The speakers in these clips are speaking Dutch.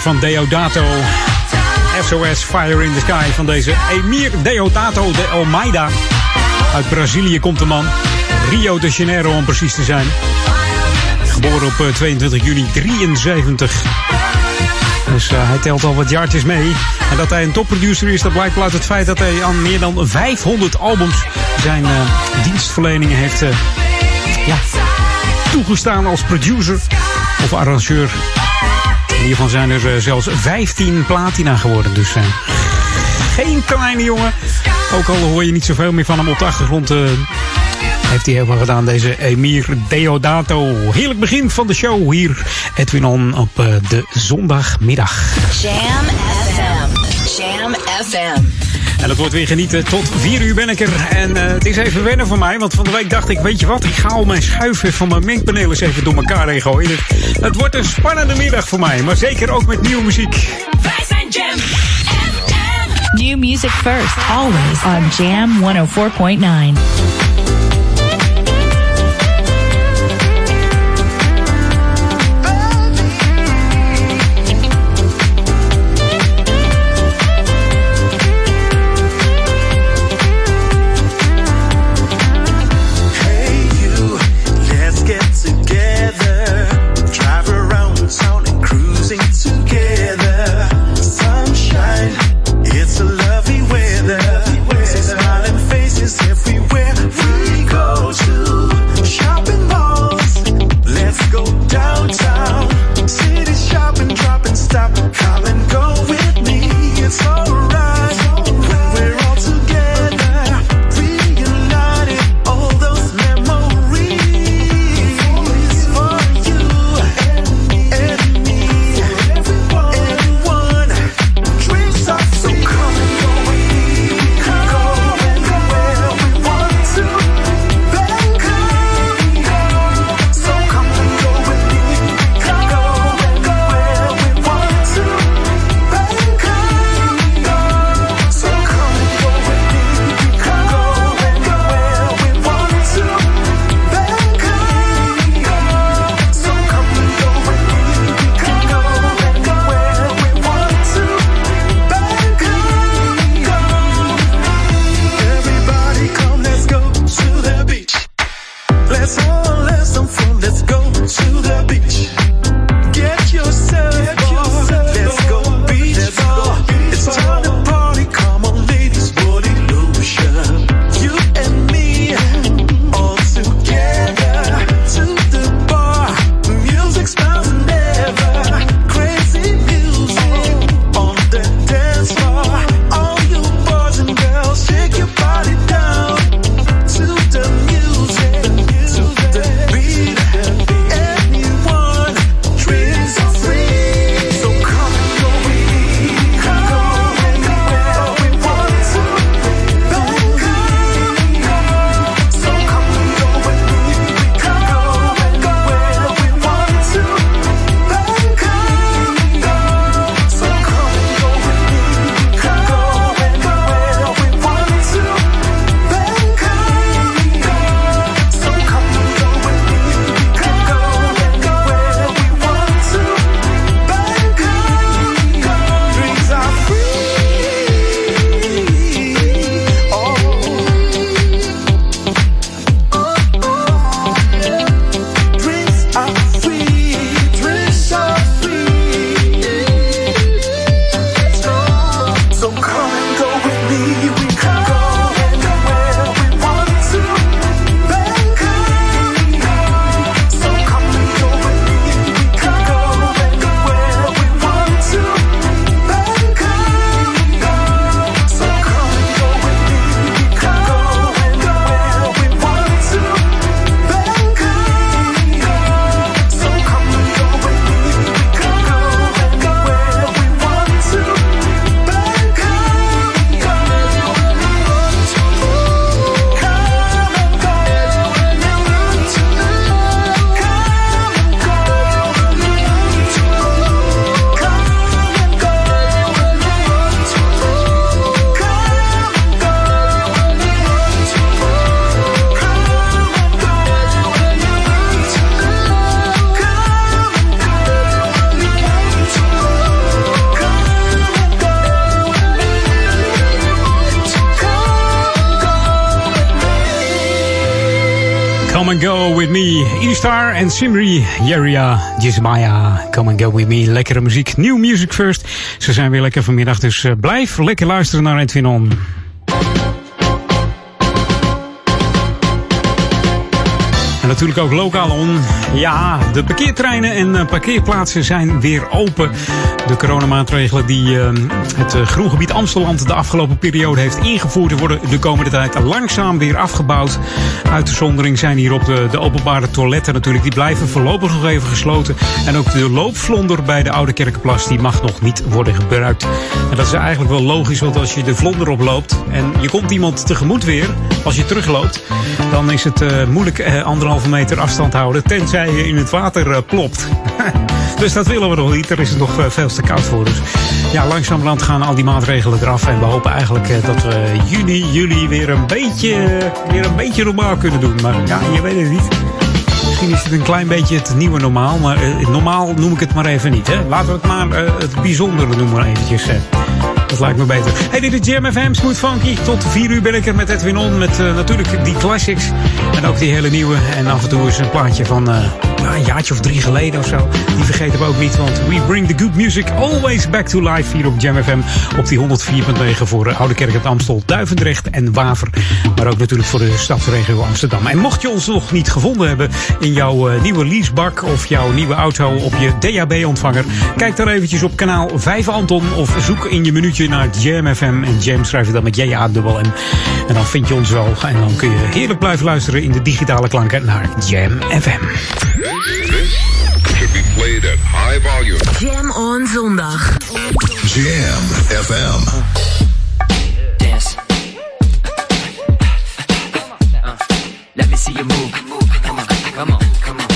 Van Deodato. SOS Fire in the Sky van deze Emir Deodato de Almeida. Uit Brazilië komt de man. Rio de Janeiro om precies te zijn. Geboren op 22 eh, juni 73. Dus uh, hij telt al wat jaartjes mee. En dat hij een topproducer is, dat blijkt uit het feit dat hij aan meer dan 500 albums zijn uh, dienstverleningen heeft ja, toegestaan als producer of arrangeur. Geval zijn er zelfs 15 platina geworden. Dus geen kleine jongen. Ook al hoor je niet zoveel meer van hem op de achtergrond heeft hij helemaal gedaan, deze Emir Deodato. Heerlijk begin van de show hier, Edwin On, op uh, de zondagmiddag. Jam FM. Jam FM. En dat wordt weer genieten. Tot 4 uur ben ik er. En uh, het is even wennen voor mij. Want van de week dacht ik, weet je wat? Ik ga al mijn schuiven van mijn mengpanelen eens even door elkaar heen gooien. Het wordt een spannende middag voor mij. Maar zeker ook met nieuwe muziek. Wij zijn Jam FM. New music first. Always on Jam 104.9. Me. E-Star en Simri, Yeria, Jismaya. Come and Go With Me. Lekkere muziek. New Music First. Ze zijn weer lekker vanmiddag, dus uh, blijf lekker luisteren naar Edwin On. Natuurlijk ook lokaal on. Ja, de parkeertreinen en uh, parkeerplaatsen zijn weer open. De coronamaatregelen die uh, het uh, groengebied Amsteland de afgelopen periode heeft ingevoerd, worden de komende tijd langzaam weer afgebouwd. Uitzondering zijn hier op de, de openbare toiletten natuurlijk. Die blijven voorlopig nog even gesloten. En ook de loopvlonder bij de Oude Kerkenplas die mag nog niet worden gebruikt. En dat is eigenlijk wel logisch, want als je de vlonder oploopt en je komt iemand tegemoet weer, als je terugloopt, dan is het uh, moeilijk uh, anderhalve meter afstand houden, tenzij je in het water uh, plopt. dus dat willen we nog niet. Er is het nog veel te koud voor. Dus ja, langzamerhand gaan al die maatregelen eraf. En we hopen eigenlijk dat we juni, juli weer een beetje, weer een beetje normaal kunnen doen. Maar ja, je weet het niet. Misschien is het een klein beetje het nieuwe normaal. Maar normaal noem ik het maar even niet. Hè. Laten we het maar het bijzondere noemen eventjes. Dat lijkt me beter. Hey, dit is Jam FM, Smooth Funky. Tot 4 uur ben ik er met Edwin On. Met uh, natuurlijk die classics. En ook die hele nieuwe. En af en toe is een plaatje van uh, een jaartje of drie geleden of zo. Die vergeten we ook niet. Want we bring the good music always back to life hier op Jam FM. Op die 104.9 voor uh, Oude Kerk het Amstel, Duivendrecht en Waver. Maar ook natuurlijk voor de stadsregio Amsterdam. En mocht je ons nog niet gevonden hebben in jouw uh, nieuwe leasebak of jouw nieuwe auto op je DAB-ontvanger. Kijk daar eventjes op kanaal 5 Anton of zoek in je minuutje naar Jam FM. En Jam schrijf je dan met J-A-dubbel-M. En dan vind je ons wel. En dan kun je heerlijk blijven luisteren in de digitale klanken naar Jam FM. Should be played at high volume. Jam on zondag. Jam FM. Dance. Uh, let me see you move. Come on, come on, come on.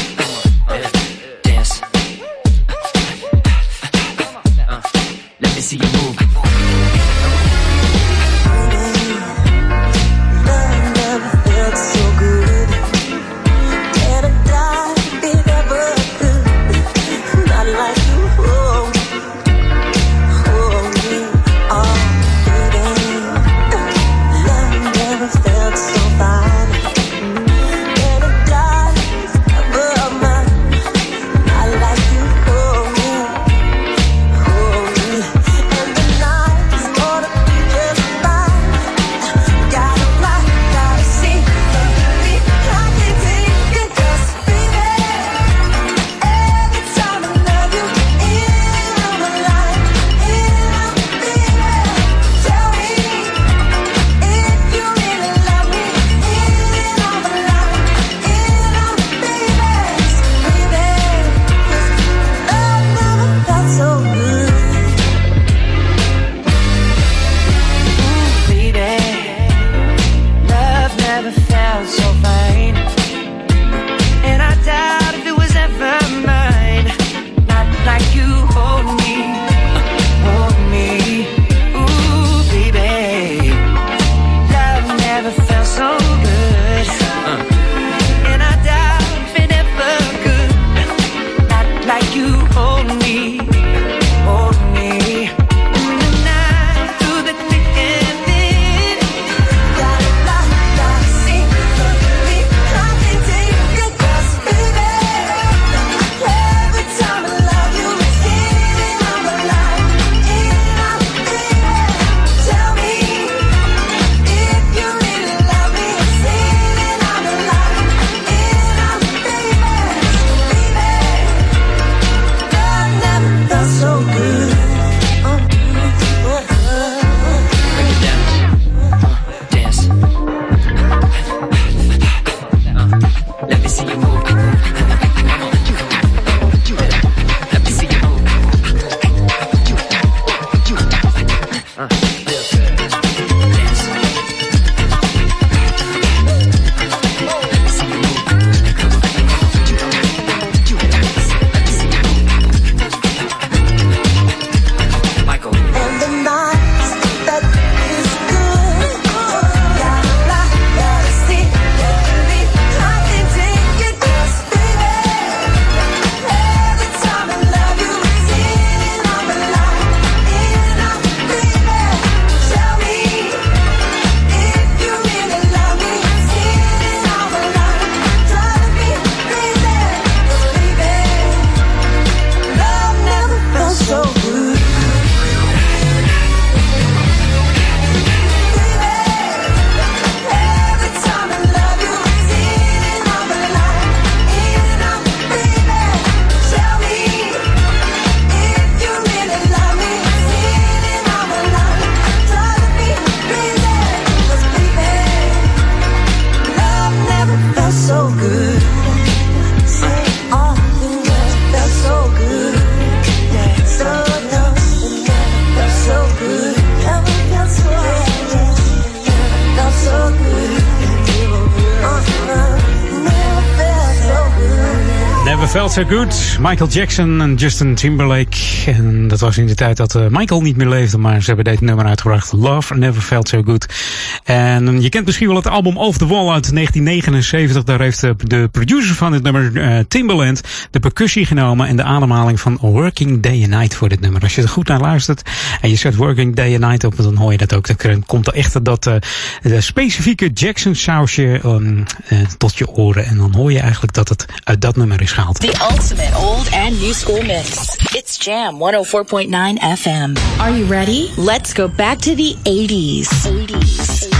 So Good. Michael Jackson en Justin Timberlake. En dat was in de tijd dat uh, Michael niet meer leefde, maar ze hebben dit nummer uitgebracht. Love Never Felt So Good. En je kent misschien wel het album Off the Wall uit 1979. Daar heeft de, de producer van dit nummer, uh, Timbaland, de percussie genomen en de ademhaling van Working Day and Night voor dit nummer. Als je er goed naar luistert en je zet Working Day and Night op, dan hoor je dat ook. Dan komt er echt dat uh, de specifieke Jackson sausje um, tot je oren. En dan hoor je eigenlijk dat het uit dat nummer is gehaald. The ultimate old and new school mix. It's Jam 104.9 FM. Are you ready? Let's go back to the 80s. 80s.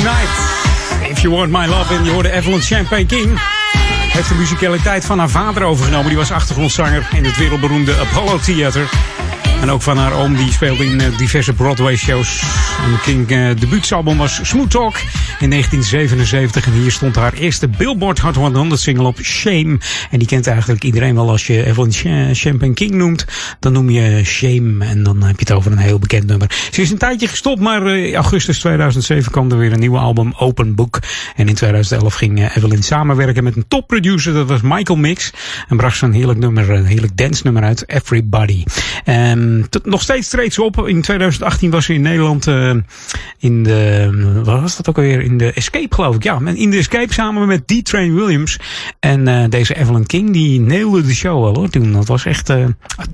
80s. My Love. En je hoorde Evelyn Champagne King. Heeft de muzikaliteit van haar vader overgenomen. Die was achtergrondzanger in het wereldberoemde Apollo Theater. En ook van haar oom, die speelde in uh, diverse Broadway-shows. En King uh, debuutsalbum was Smooth Talk in 1977. En hier stond haar eerste Billboard Hot 100 single op, Shame. En die kent eigenlijk iedereen wel als je Evelyn Champagne King noemt. Dan noem je Shame en dan heb je het over een heel bekend nummer. Ze is een tijdje gestopt, maar in augustus 2007 kwam er weer een nieuwe album, Open Book. En in 2011 ging Evelyn samenwerken met een topproducer, dat was Michael Mix. En bracht een heerlijk nummer, een heerlijk dance nummer uit, Everybody. Um, tot, nog steeds treedt ze op. In 2018 was ze in Nederland uh, in de, wat was dat ook alweer? In de Escape geloof ik. Ja, in de Escape samen met D-Train Williams. En uh, deze Evelyn King, die neelde de show wel hoor toen. Dat was echt uh,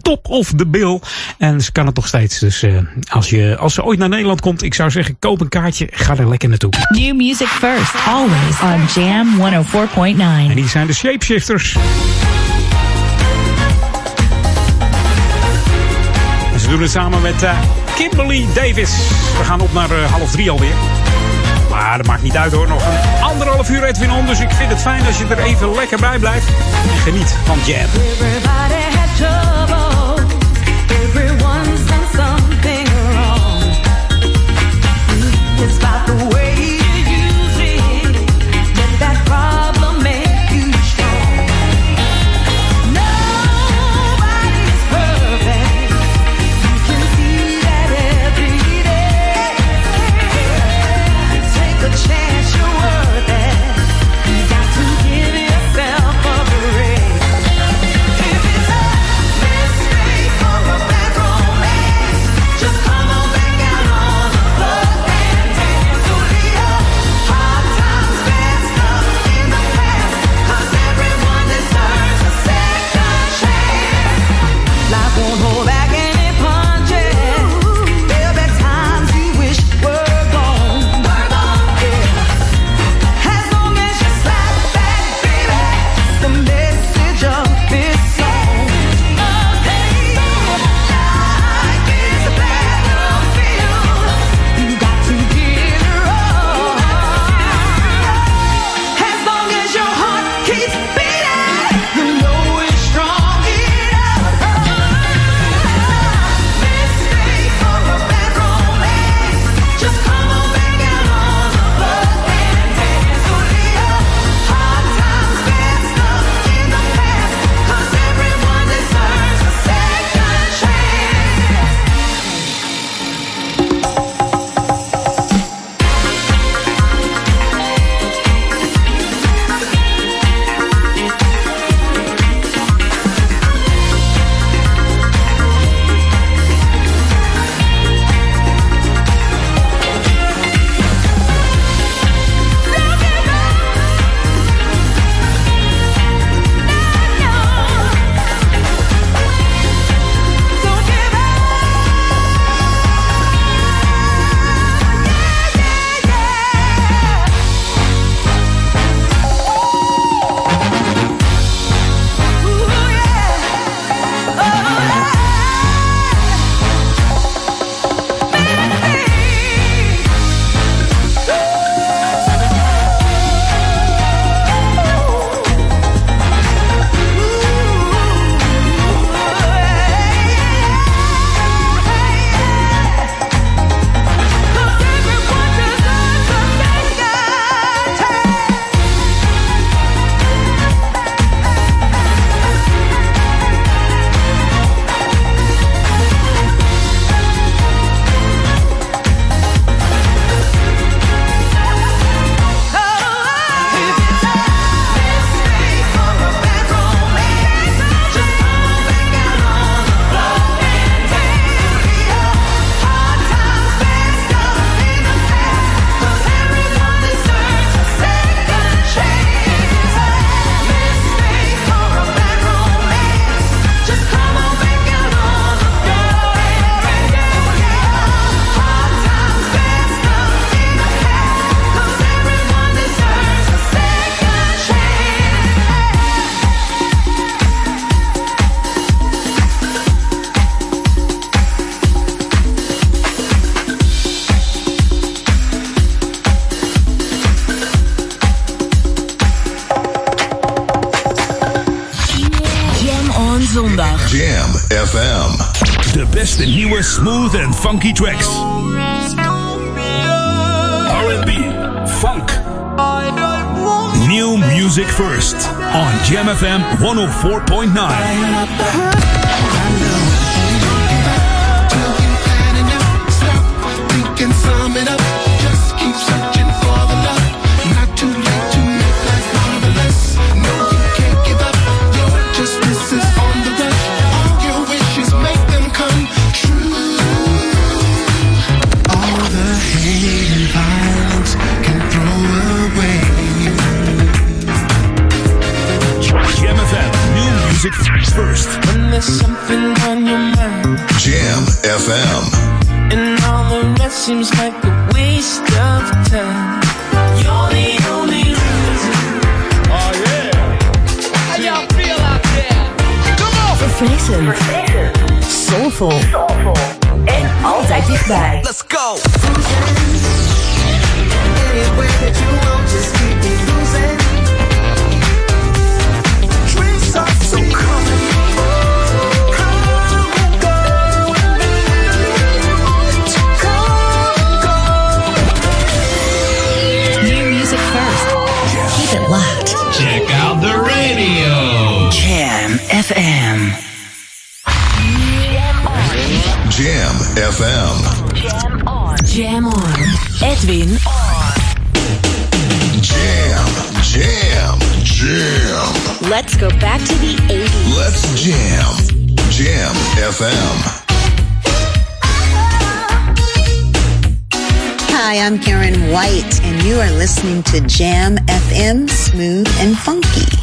top of the bill. En ze kan het nog steeds. Dus als, je, als ze ooit naar Nederland komt, ik zou zeggen, koop een kaartje. Ga er lekker naartoe. New music first, always on Jam 104.9. En die zijn de Shapeshifters. We doen het samen met uh, Kimberly Davis. We gaan op naar uh, half drie alweer. Maar dat maakt niet uit hoor. Nog een anderhalf uur Edwin on. Dus ik vind het fijn als je er even lekker bij blijft. En geniet van Jam. Smooth and funky tracks. R&B, funk. New music first on GMFM 104.9. seems like You are listening to Jam FM Smooth and Funky.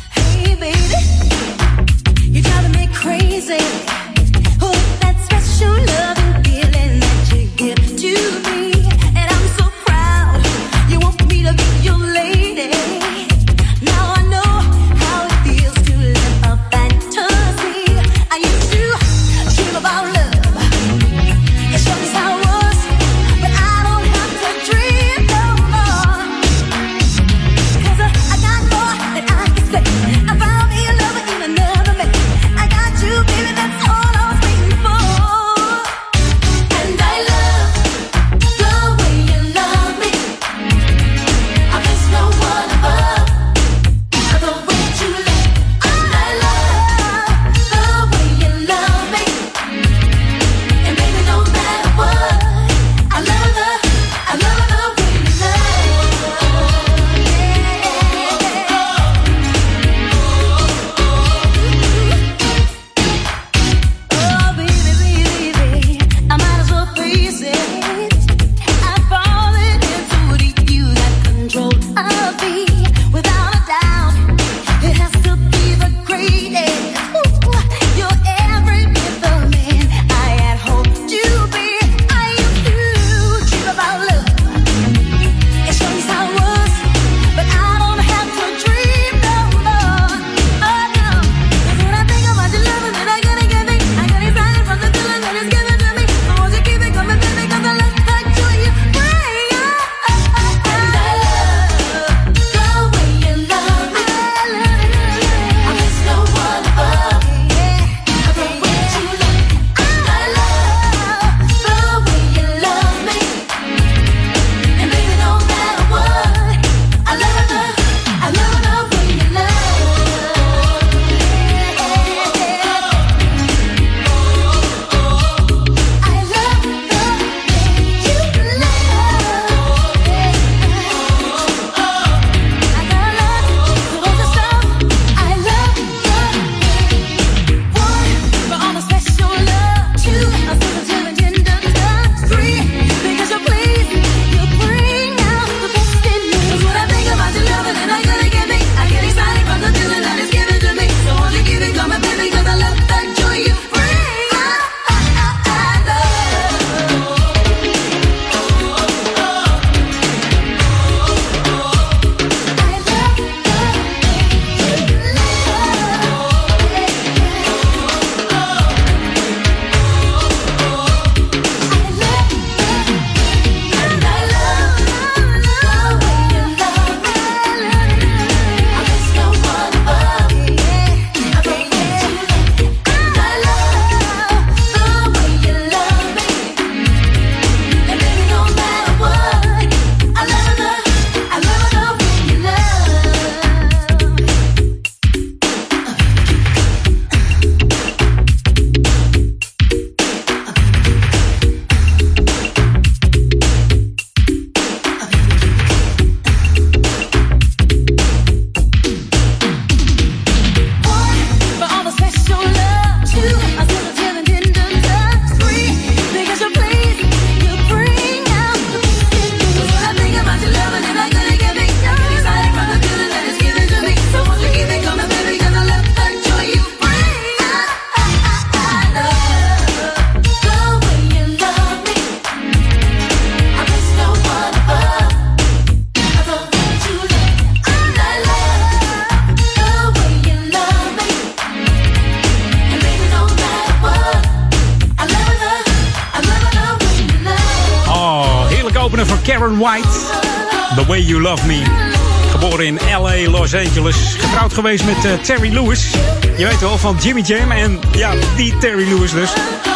Geweest met eh, Terry Lewis. Je weet wel, van Jimmy Jam. En ja, die Terry Lewis dus.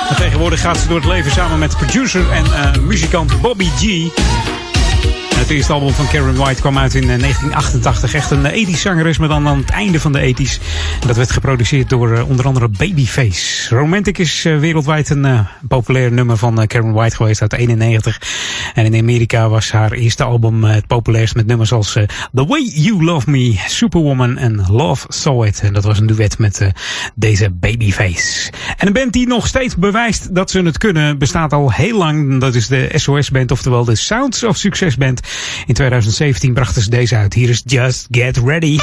En tegenwoordig gaat ze door het leven samen met producer en eh, muzikant Bobby G. Het eerste album van Karen White kwam uit in eh, 1988. Echt een ethisch zangeres, maar dan aan het einde van de ethisch. En dat werd geproduceerd door eh, onder andere Babyface. Romantic is eh, wereldwijd een eh, populair nummer van eh, Karen White geweest uit 91. En in Amerika was haar eerste album eh, het populairst met nummers als eh, The Way You Love Me, Superwoman en Love Saw It. En dat was een duet met eh, deze Babyface. En een band die nog steeds bewijst dat ze het kunnen, bestaat al heel lang. Dat is de SOS Band, oftewel de Sounds of Success Band. In 2017 brachten ze deze uit. Hier is Just Get Ready.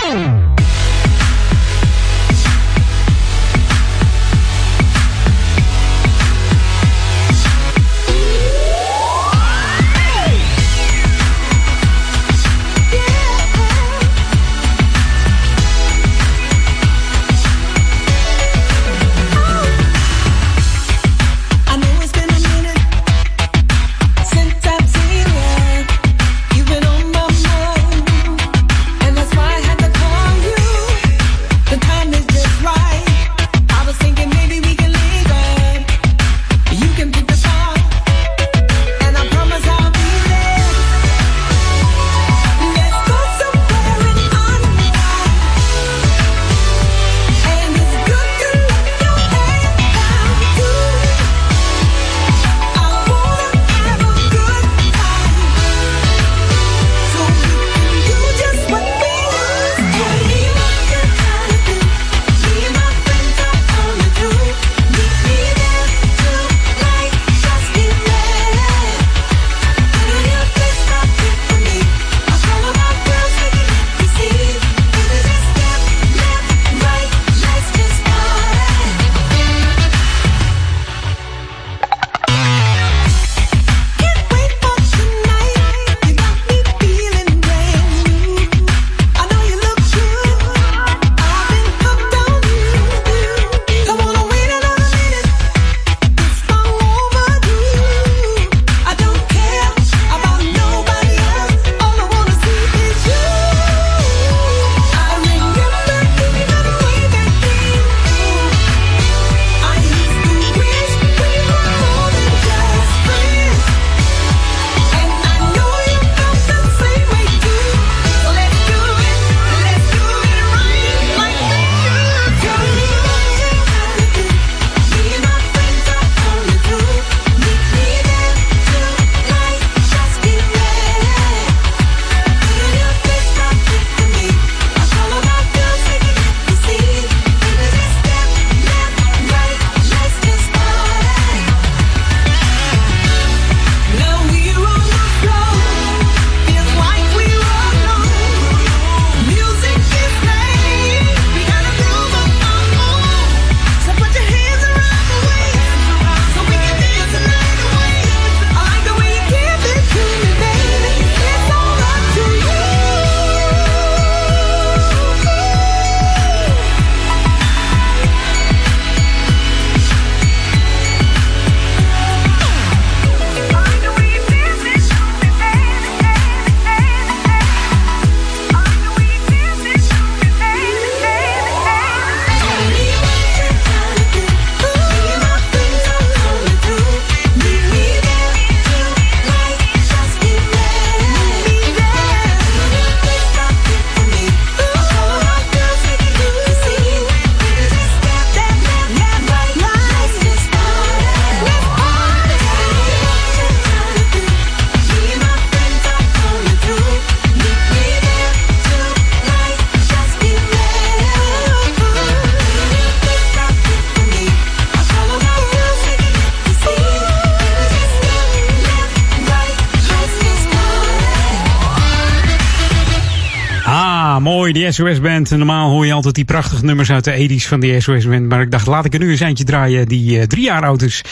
Die SOS-band. Normaal hoor je altijd die prachtige nummers uit de 80s van die SOS-band. Maar ik dacht, laat ik er nu eens eentje draaien die eh, drie jaar oud is.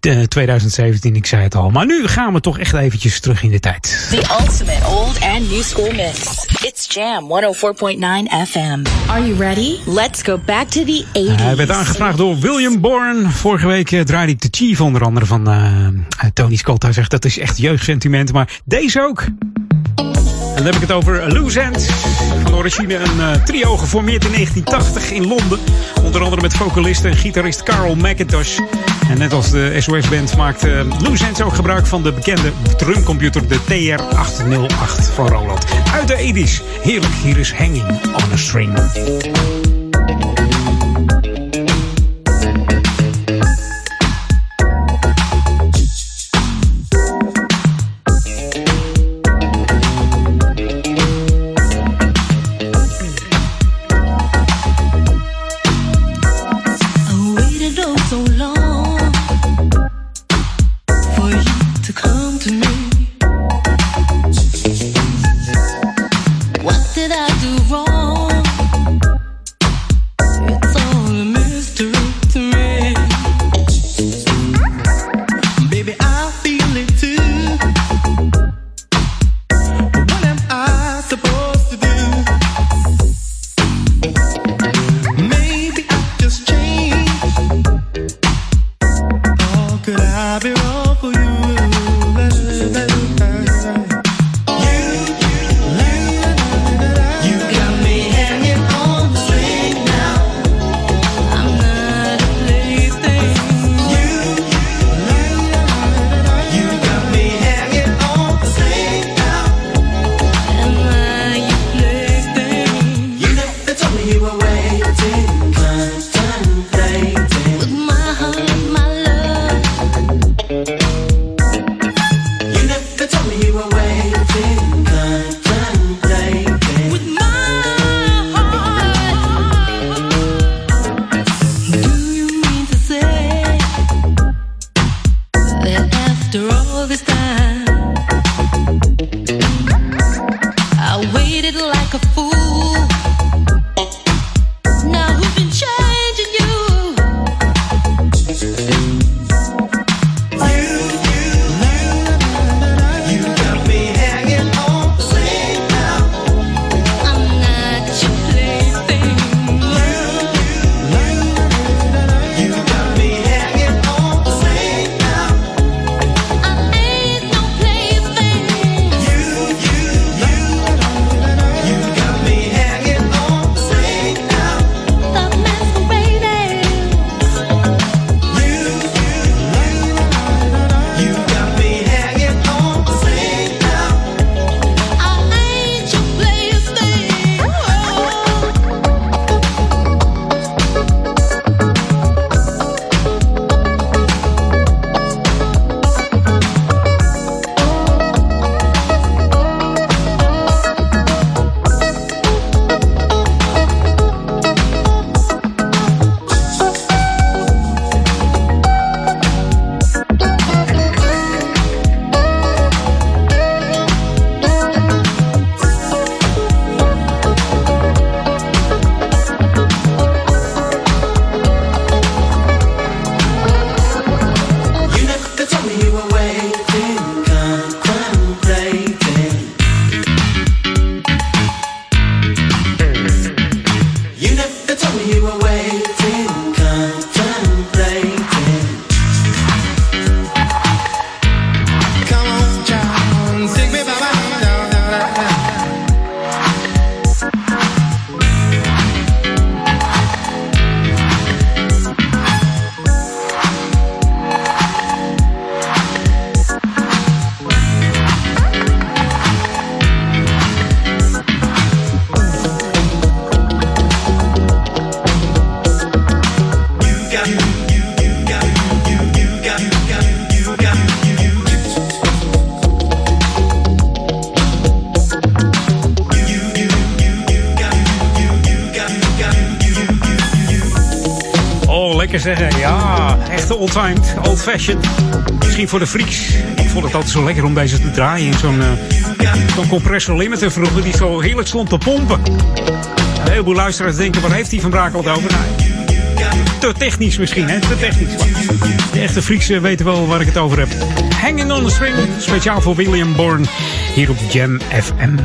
De 2017, ik zei het al. Maar nu gaan we toch echt eventjes terug in de tijd. The ultimate old and new school mix. It's Jam 104.9 FM. Are you ready? Let's go back to the 80s. Hij werd aangevraagd door William Bourne. Vorige week eh, draaide ik de Chief onder andere van eh, Tony Scott. Hij zegt dat is echt jeugdsentiment. Maar deze ook. En dan heb ik het over Loose End. Van origine een eh, trio geformeerd in 1980 in Londen. Onder andere met vocalist en gitarist Carl McIntosh. En net als de SOS-band maakt uh, Loose Ends ook gebruik van de bekende drumcomputer, de TR-808 van Roland. Uit de 80s. Heerlijk, hier is Hanging on a String. Zeggen. Ja, echt old-timed, old-fashioned. Misschien voor de freaks. Ik vond het altijd zo lekker om deze te draaien in zo'n eh, Zo'n compressor limiter vroeger die zo heerlijk stond te pompen. Een heleboel luisteraars denken, waar heeft hij van Brakel over? Nou, te technisch misschien, hè? Te technisch. De echte freaks eh, weten wel waar ik het over heb. Hanging on the String, speciaal voor William Bourne, hier op Jam FM.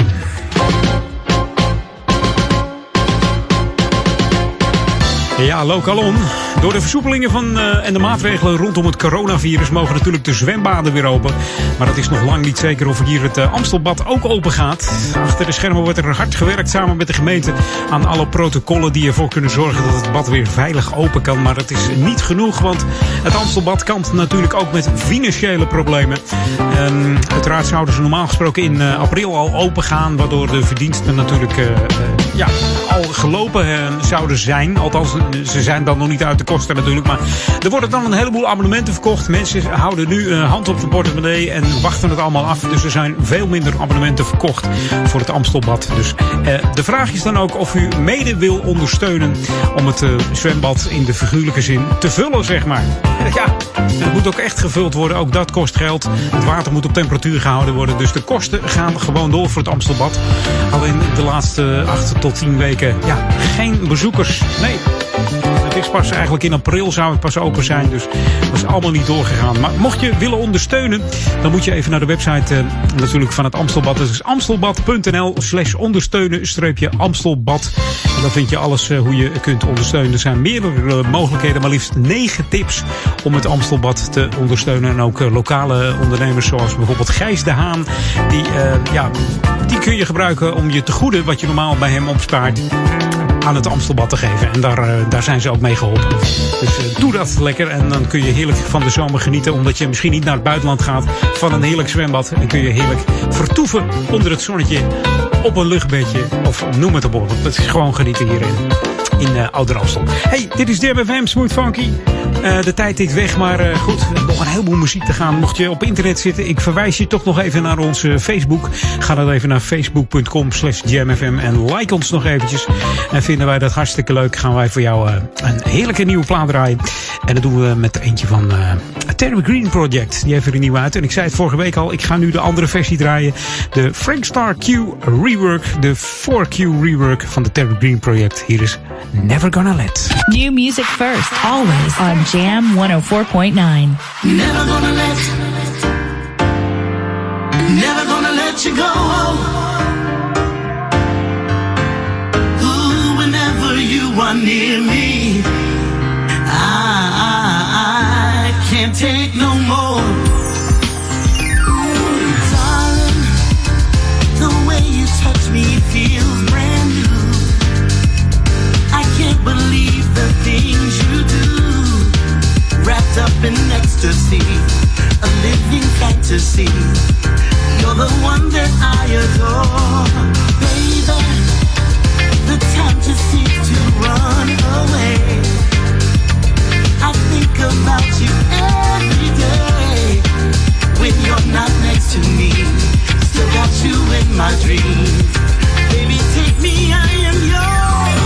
Ja, Lokalon. Door de versoepelingen van, eh, en de maatregelen rondom het coronavirus mogen natuurlijk de zwembaden weer open. Maar het is nog lang niet zeker of hier het eh, Amstelbad ook open gaat. Achter de schermen wordt er hard gewerkt samen met de gemeente aan alle protocollen die ervoor kunnen zorgen dat het bad weer veilig open kan. Maar het is niet genoeg, want het Amstelbad kampt natuurlijk ook met financiële problemen. Ehm, uiteraard zouden ze normaal gesproken in eh, april al open gaan, waardoor de verdiensten natuurlijk ja, al gelopen eh, zouden zijn. Althans, ze zijn dan nog niet uit de kosten natuurlijk. Maar er worden dan een heleboel abonnementen verkocht. Mensen houden nu eh, hand op de portemonnee en wachten het allemaal af. Dus er zijn veel minder abonnementen verkocht voor het Amstelbad. Dus eh, de vraag is dan ook of u mede wil ondersteunen om het zwembad in de figuurlijke zin te vullen, zeg maar. Ja, het moet ook echt gevuld worden. Ook dat kost geld. Het water moet op temperatuur gehouden worden. Dus de kosten gaan gewoon door voor het Amstelbad. Alleen de laatste 8 tot 10 weken, ja, geen bezoekers. Nee. Pas eigenlijk in april zou het pas open zijn. Dus dat is allemaal niet doorgegaan. Maar mocht je willen ondersteunen, dan moet je even naar de website eh, natuurlijk van het Amstelbad. Dat is amstelbad.nl slash ondersteunen streepje Amstelbad. En dan vind je alles eh, hoe je kunt ondersteunen. Er zijn meerdere mogelijkheden, maar liefst negen tips om het Amstelbad te ondersteunen. En ook eh, lokale ondernemers zoals bijvoorbeeld Gijs de Haan. Die, ja, die kun je gebruiken om je te goeden wat je normaal bij hem opspaart aan het Amstelbad te geven. En daar, eh, daar zijn ze ook mee geholpen. Dus eh, doe dat lekker. En dan kun je heerlijk van de zomer genieten. Omdat je misschien niet naar het buitenland gaat. Van een heerlijk zwembad. En kun je heerlijk vertoeven onder het zonnetje. Op een luchtbedje. Of noem het op. Het is gewoon genieten hierin. In uh, Ouder Amstel. Hey, dit is FM Smooth Funky. Eh, de tijd is weg, maar eh, goed, nog een heleboel muziek te gaan. Mocht je op internet zitten, ik verwijs je toch nog even naar onze Facebook. Ga dan even naar facebook.com slash jamfm en like ons nog eventjes. En vinden wij dat hartstikke leuk, gaan wij voor jou eh, een heerlijke nieuwe plaat draaien. En dat doen we met eentje van eh Terry Green Project. Die heeft er een nieuwe uit. En ik zei het vorige week al, ik ga nu de andere versie draaien. De Frank Star Q rework, de 4Q rework van de Terry Green Project. Hier is Never Gonna Let. New music first, always on Jam 104.9. Never gonna let, never gonna let you go. Ooh, whenever you are near me, I, I, I can't take no more. In ecstasy, a living fantasy. You're the one that I adore, baby. The time to seek to run away. I think about you every day. When you're not next to me, still got you in my dreams. Baby, take me, I am yours.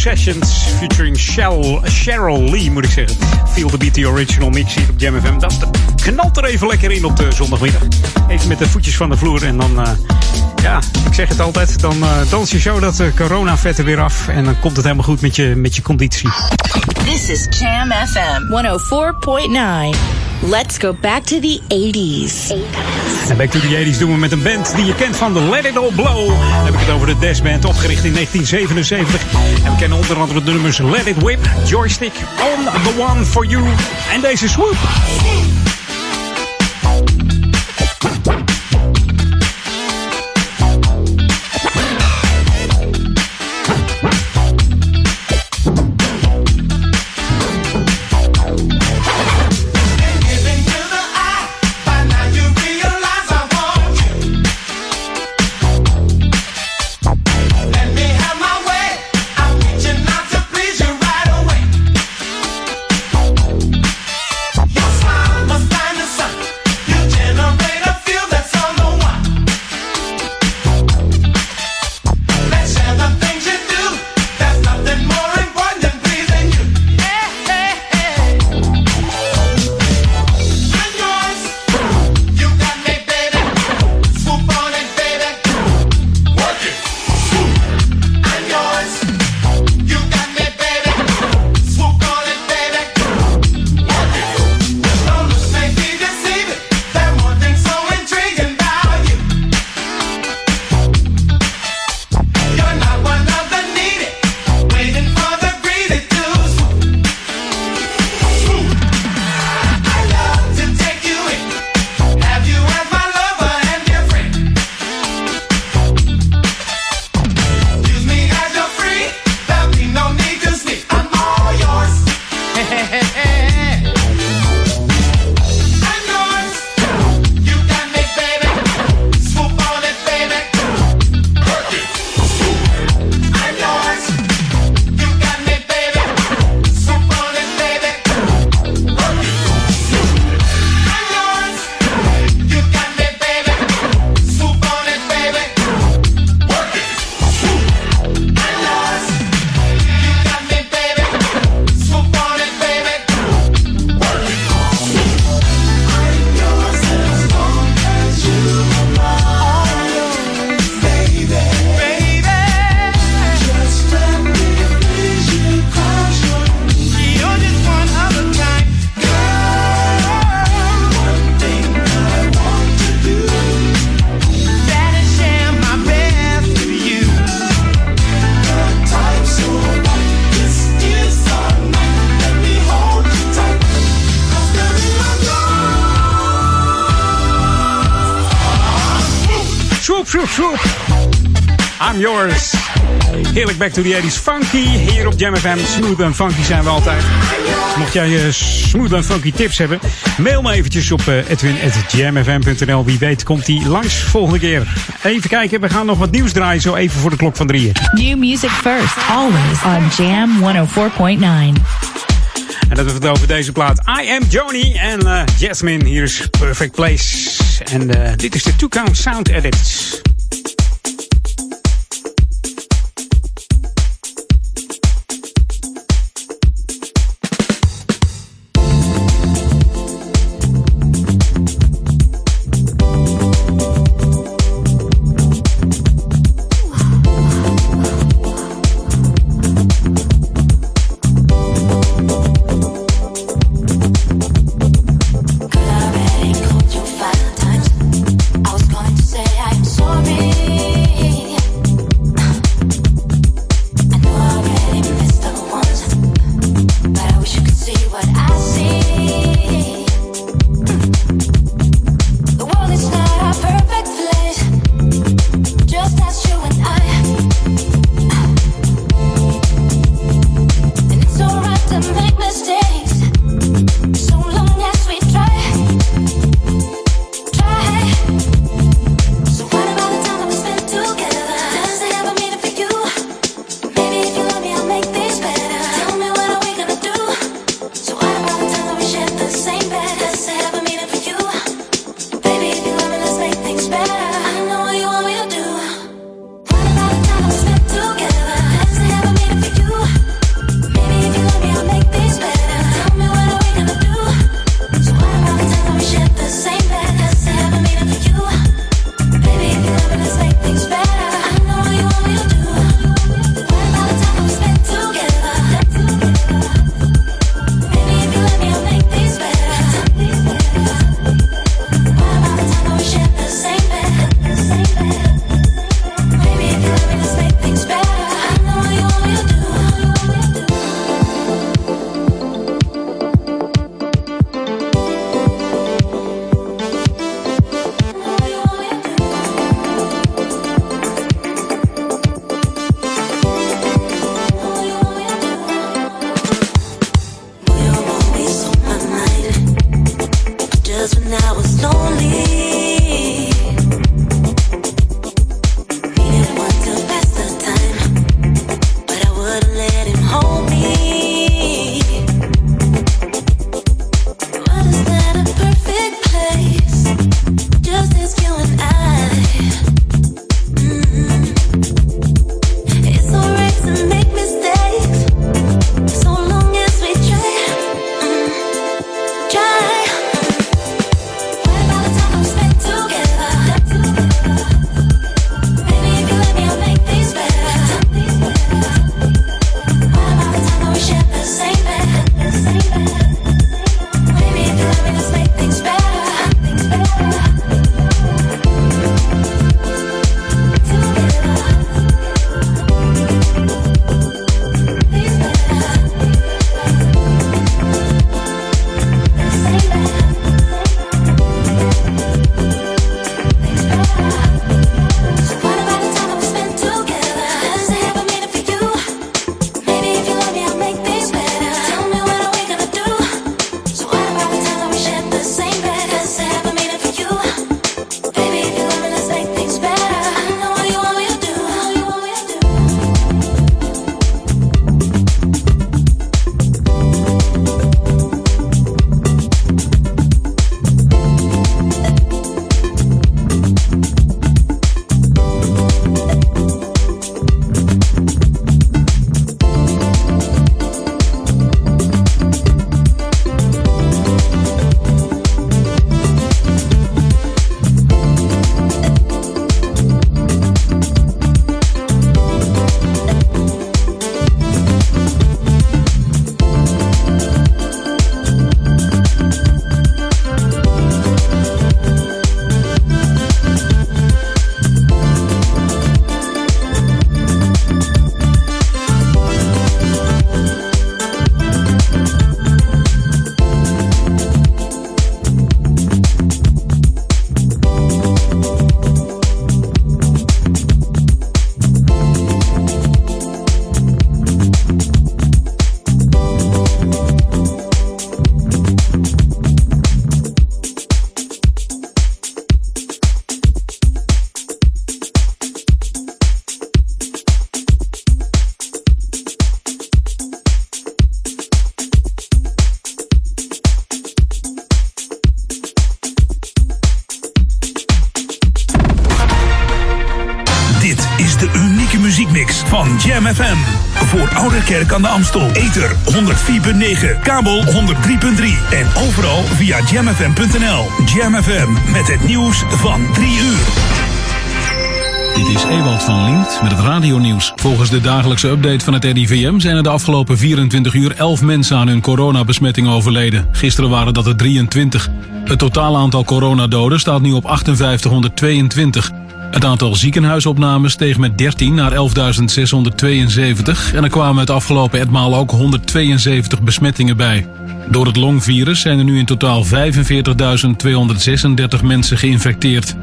Sessions featuring Cheryl Lee, moet ik zeggen. Feel the Beat, the original mix hier op Jam FM. Dat knalt er even lekker in op de zondagmiddag. Even met de voetjes van de vloer en dan... eh, ja, ik zeg het altijd, dan eh, dans je zo dat uh, corona-vet er weer af. En dan komt het helemaal goed met je, met je conditie. This is Jam FM 104.9. Let's go back to the 80s. En Back to the 80s doen we met een band die je kent van de Let It All Blow. Dan heb ik het over de Death Band, opgericht in 1977. En we kennen onder andere de nummers Let It Whip, Joystick, On The One For You en deze Swoop. Yours. Heerlijk back to the 80s funky. Hier op Jam FM. Smooth en funky zijn we altijd. Mocht jij uh, smooth en funky tips hebben, mail me eventjes op uh, edwin.jamfm.nl. Wie weet komt die langs volgende keer. Even kijken, we gaan nog wat nieuws draaien zo even voor de klok van drieën. New music first, always on Jam 104.9. En dat we het over deze plaat. I am Joni en uh, Jasmine. Hier is Perfect Place. En dit is de Two Count Sound Edit. Kerk aan de Amstel. Ether 104.9, kabel 103.3 en overal via jamfm.nl. Jam FM met het nieuws van 3 uur. Dit is Ewald van Liemt met het radionieuws. Volgens de dagelijkse update van het RIVM zijn er de afgelopen 24 uur 11 mensen aan hun coronabesmetting overleden. Gisteren waren dat er 23. Het totale aantal coronadoden staat nu op 5822. Het aantal ziekenhuisopnames steeg met 13 naar 11.672 en er kwamen het afgelopen etmaal ook 172 besmettingen bij. Door het longvirus zijn er nu in totaal 45.236 mensen geïnfecteerd.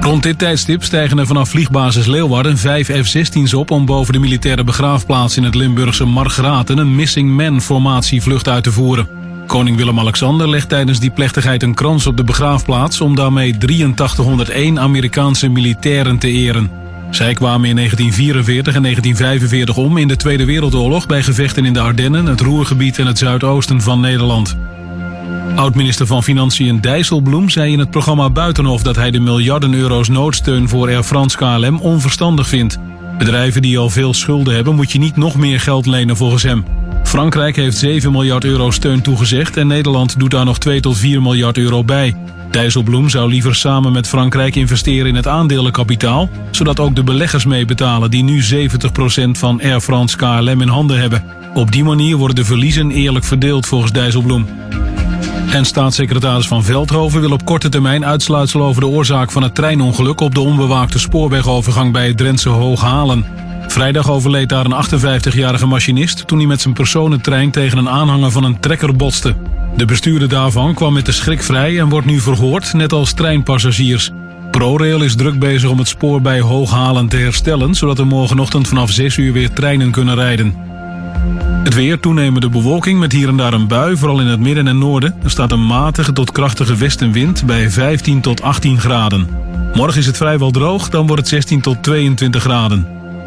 Rond dit tijdstip stijgen er vanaf vliegbasis Leeuwarden vijf F-16's op om boven de militaire begraafplaats in het Limburgse Margraten een Missing Man formatievlucht uit te voeren. Koning Willem-Alexander legt tijdens die plechtigheid een krans op de begraafplaats om daarmee 8301 Amerikaanse militairen te eren. Zij kwamen in 1944 en 1945 om in de Tweede Wereldoorlog bij gevechten in de Ardennen, het Roergebied en het zuidoosten van Nederland. Oud-minister van Financiën Dijsselbloem zei in het programma Buitenhof dat hij de miljarden euro's noodsteun voor Air France KLM onverstandig vindt. Bedrijven die al veel schulden hebben moet je niet nog meer geld lenen volgens hem. Frankrijk heeft 7 miljard euro steun toegezegd en Nederland doet daar nog 2 tot 4 miljard euro bij. Dijsselbloem zou liever samen met Frankrijk investeren in het aandelenkapitaal, zodat ook de beleggers meebetalen die nu 70% van Air France KLM in handen hebben. Op die manier worden de verliezen eerlijk verdeeld volgens Dijsselbloem. En staatssecretaris Van Veldhoven wil op korte termijn uitsluitsel over de oorzaak van het treinongeluk op de onbewaakte spoorwegovergang bij het Drentse Hooghalen. Vrijdag overleed daar een 58-jarige machinist toen hij met zijn personentrein tegen een aanhanger van een trekker botste. De bestuurder daarvan kwam met de schrik vrij en wordt nu verhoord, net als treinpassagiers. ProRail is druk bezig om het spoor bij Hooghalen te herstellen, zodat er morgenochtend vanaf 6 uur weer treinen kunnen rijden. Het weer, toenemende bewolking met hier en daar een bui, vooral in het midden en noorden. Er staat een matige tot krachtige westenwind bij 15 tot 18 graden. Morgen is het vrijwel droog, dan wordt het 16 tot 22 graden.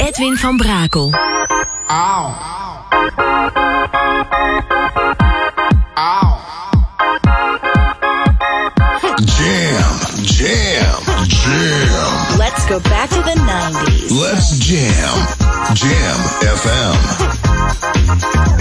Edwin van Brakel. Ow. Jam. Jam. Jam. Let's go back to the 90s. Let's jam. Jam FM.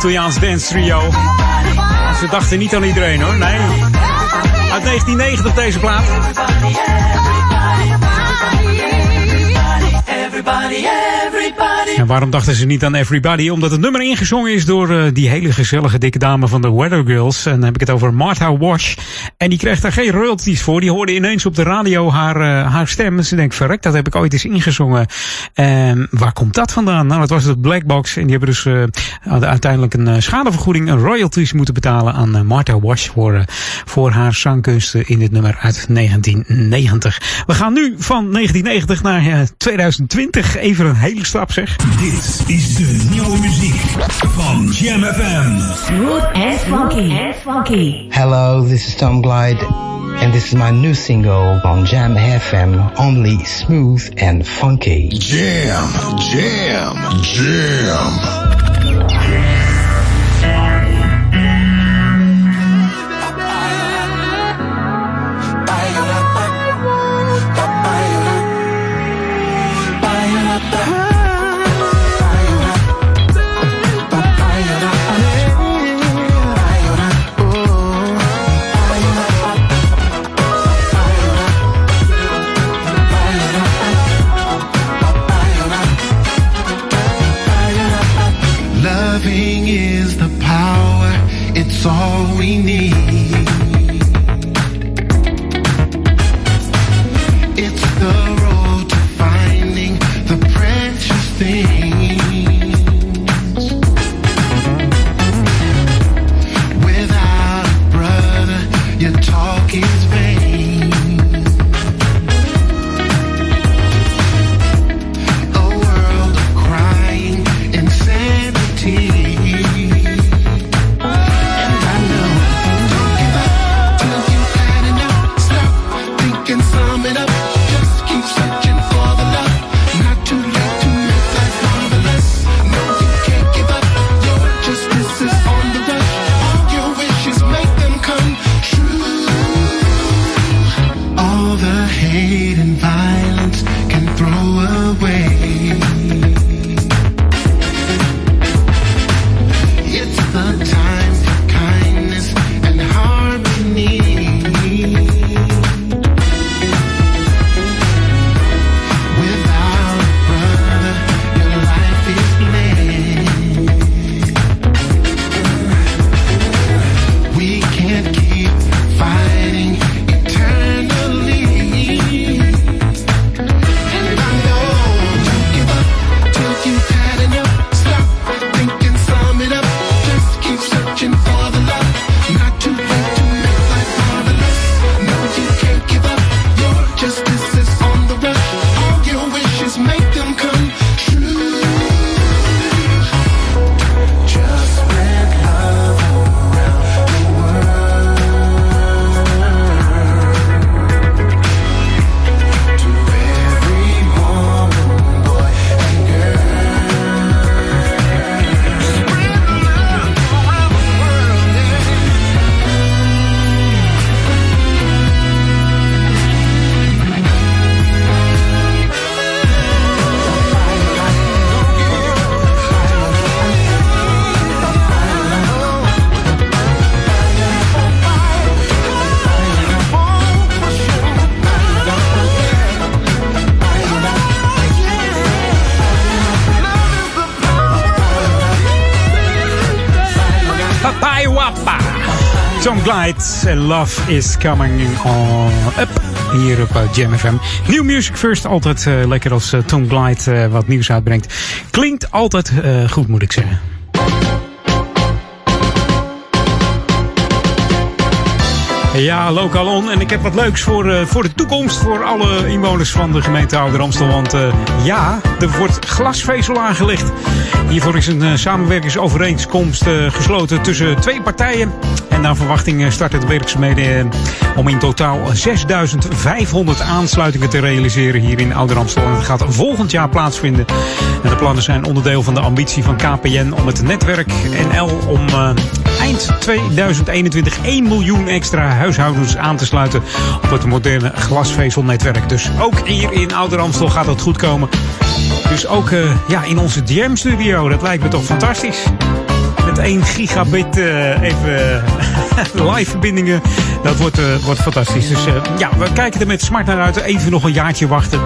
Italiaans dance trio. Ze dachten niet aan iedereen hoor, nee. Uit 1990 deze plaat. En waarom dachten ze niet aan Everybody? Omdat het nummer ingezongen is door eh, die hele gezellige dikke dame van de Weather Girls. En dan heb ik het over Martha Wash. En die kreeg daar geen royalties voor. Die hoorde ineens op de radio haar, eh, haar stem. Ze denkt, verrek, dat heb ik ooit eens ingezongen. En waar komt dat vandaan? Nou, dat was het Blackbox. En die hebben dus eh, uiteindelijk een schadevergoeding, een royalties moeten betalen aan Martha Wash voor, voor haar zangkunsten in dit nummer uit 1990. We gaan nu van 1990 naar eh, 2020. Even een hele stap zeg. Dit is de nieuwe muziek van Jam FM. Smooth and funky. And funky. Hello, this is Tom Glide, and this is my new single on Jam FM, only smooth and funky. Jam, jam, jam. Glide en Love is Coming on Up. Hier op eh, Jam FM. New Music First, altijd eh, lekker als eh, Tom Glide wat nieuws uitbrengt. Klinkt altijd goed, moet ik zeggen. Ja, lokaal on. En ik heb wat leuks voor, eh, voor de toekomst. Voor alle inwoners van de gemeente Ouder Amstel. Want eh, ja, er wordt glasvezel aangelegd. Hiervoor is een eh, samenwerkingsovereenkomst gesloten tussen twee partijen. En naar verwachting starten de werkzaamheden om in totaal 6500 aansluitingen te realiseren hier in Ouder Amstel. En dat gaat volgend jaar plaatsvinden. En de plannen zijn onderdeel van de ambitie van KPN om het netwerk NL om eind 2021 1 miljoen extra huishoudens aan te sluiten op het moderne glasvezelnetwerk. Dus ook hier in Ouder Amstel gaat dat goed komen. Dus ook eh, ja, in onze Jam studio, dat lijkt me toch fantastisch. Met 1 gigabit eh, even live verbindingen. Dat wordt, eh, wordt fantastisch. Dus ja, we kijken er met smart naar uit. Even nog een jaartje wachten.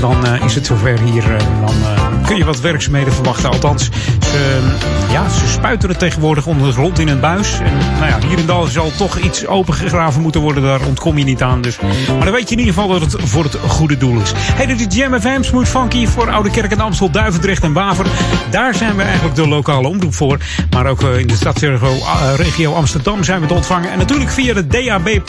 Dan eh, is het zover hier. eh, dan eh, kun je wat werkzaamheden verwachten. Althans, ze, ja, ze spuiten het tegenwoordig onder het rond in een buis. En nou ja, hier en daar zal toch iets opengegraven moeten worden. Daar ontkom je niet aan. Dus. Maar dan weet je in ieder geval dat het voor het goede doel is. Hey, dit is Jam FM, Smooth Funky voor Oude Kerk en Amstel, Duivendrecht en Waver. Daar zijn we eigenlijk de lokale omroep voor. Maar ook in de stadsregio regio Amsterdam zijn we te ontvangen. En natuurlijk via de DAB+,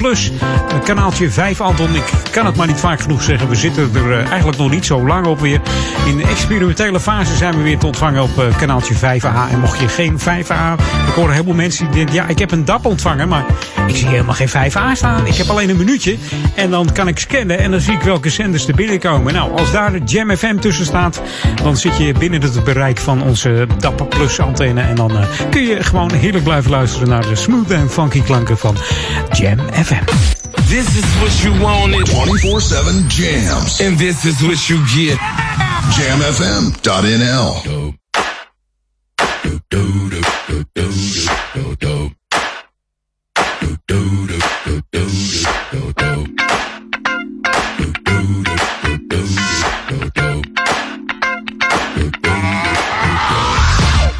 kanaaltje 5, Anton. Ik kan het maar niet vaak genoeg zeggen. We zitten er eigenlijk nog niet zo lang op weer. In de experimentele fase zijn we weer te ontvangen op eh, kanaaltje 5A. En mocht je geen 5A... Ik hoor heel veel mensen die denken... Ja, ik heb een DAP ontvangen, maar ik zie helemaal geen 5A staan. Ik heb alleen een minuutje. En dan kan ik scannen en dan zie ik welke zenders er binnenkomen. Nou, als daar de Jam FM tussen staat... dan zit je binnen het bereik van onze DAP Plus antenne. En dan eh, kun je gewoon heerlijk blijven luisteren... naar de smooth en funky klanken van Jam FM. This is what you wanted. 24-7 jams. And this is what you get. Jamfm.nl.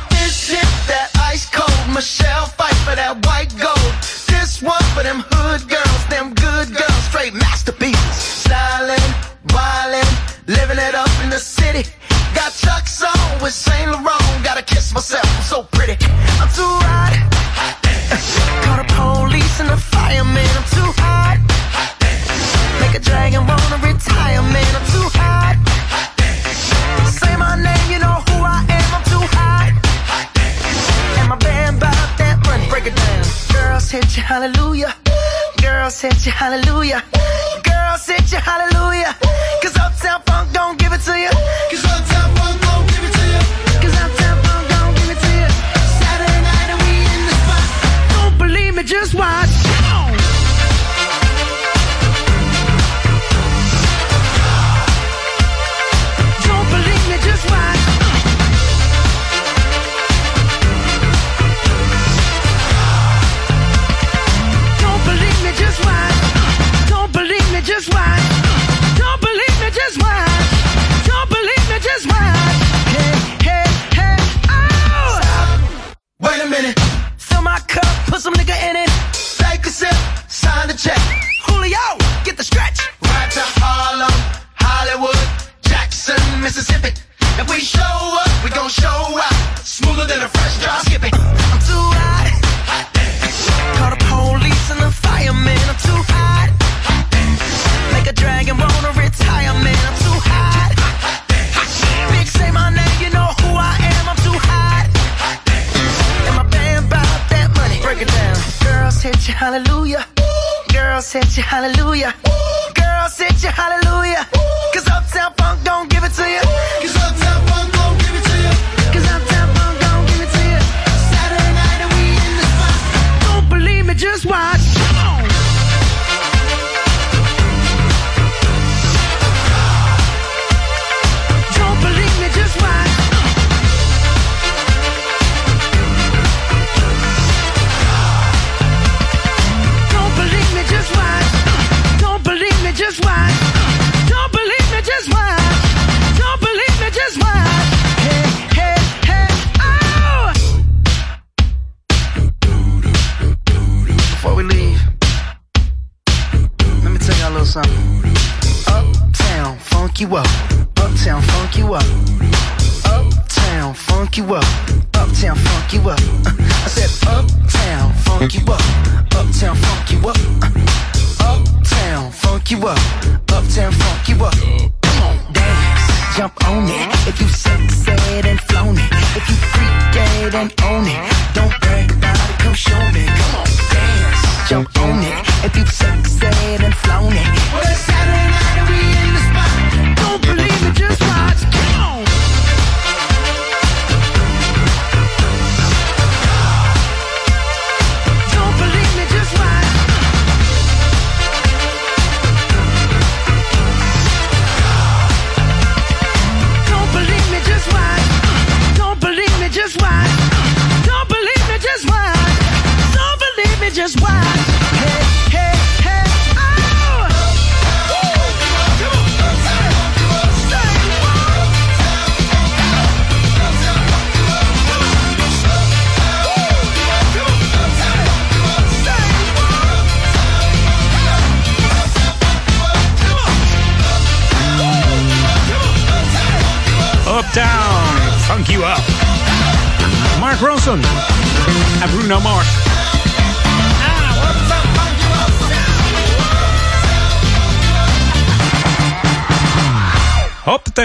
This shit that ice cold. Michelle fight for that white gold. This one for them hood girls, city. Got Chuck's on with Saint Laurent. Gotta kiss myself, I'm so pretty. I'm too hot. Call the police and the fireman. I'm too hot. Make a dragon wanna retire, man. I'm too hot. Say my name, you know who I am. I'm too hot. And my band bought that money. Break it down. Girls hit you, hallelujah. Girls hit you, hallelujah. Girls hit you, hallelujah. Cause Uptown Funk don't give it to you. Cause Uptown Funk don't give it to you. Cause Uptown Funk don't give it to you. Saturday night and we in the spot. Don't believe me, just watch.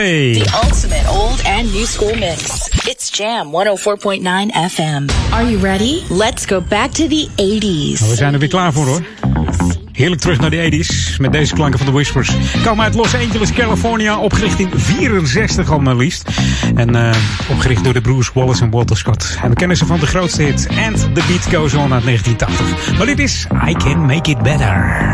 The ultimate old and new school mix. It's Jam 104.9 FM. Are you ready? Let's go back to the 80s. Nou, we zijn er weer klaar voor hoor. Heerlijk terug naar de 80s met deze klanken van de Whispers. Komen uit Los Angeles, California. Opgericht in 64 al maar liefst. En eh, opgericht door de broers Wallace en Walter Scott. En we kennen ze van de grootste hit And The Beat Goes On uit 1980. Maar dit is I Can Make It Better.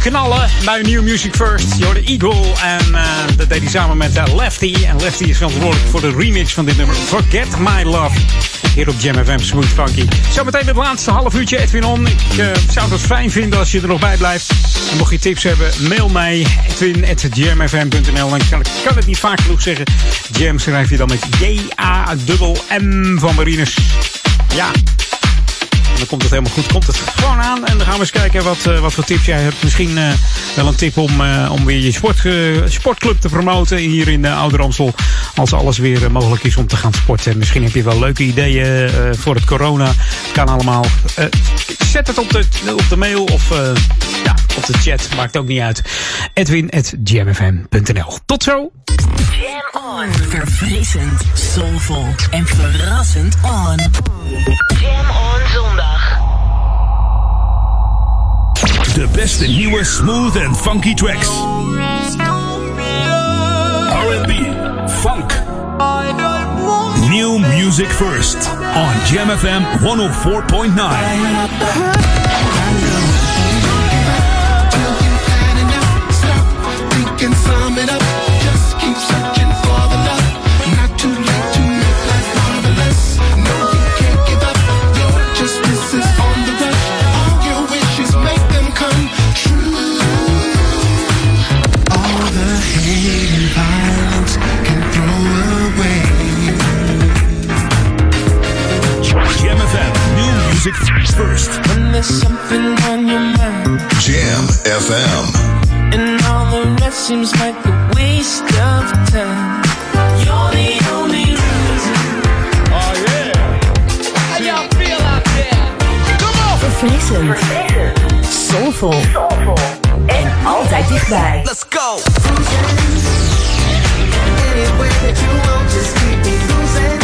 knallen bij New Music First. Je hoorde Eagle en uh, dat deed hij samen met uh, Lefty. En Lefty is verantwoordelijk voor de remix van dit nummer Forget My Love. Hier op Jam FM Smooth Funky. Zometeen het laatste half uurtje Edwin On. Ik uh, zou het fijn vinden als je er nog bij blijft. En mocht je tips hebben, mail mij edwin.jamfm.nl. Dan kan, kan het niet vaak genoeg zeggen. Jam schrijf je dan met J-A-M-M van Marines. Ja, en dan komt het helemaal goed. Komt het gewoon aan. En dan gaan we eens kijken wat, uh, wat voor tips jij hebt. Misschien uh, wel een tip om, uh, om weer je sport, sportclub te promoten hier in Ouder Amstel. Als alles weer mogelijk is om te gaan sporten. Misschien heb je wel leuke ideeën voor het corona. Kan allemaal. zet het op de, op de mail of ja, op de chat. Maakt ook niet uit. Edwin.gmfm.nl Tot zo. Jam on. Verfrissend, soulvol en verrassend on De beste nieuwe smooth and funky tracks. R&B, funk. New music first on Jam FM 104.9. music first. When there's something on your mind Jam FM. and all the rest seems like a waste of time. You're the only reason. Oh yeah. How y'all feel out there? Come on. Verfrissend. Soulful. En altijd dichtbij. Let's go. Anywhere that you want, just keep me losing.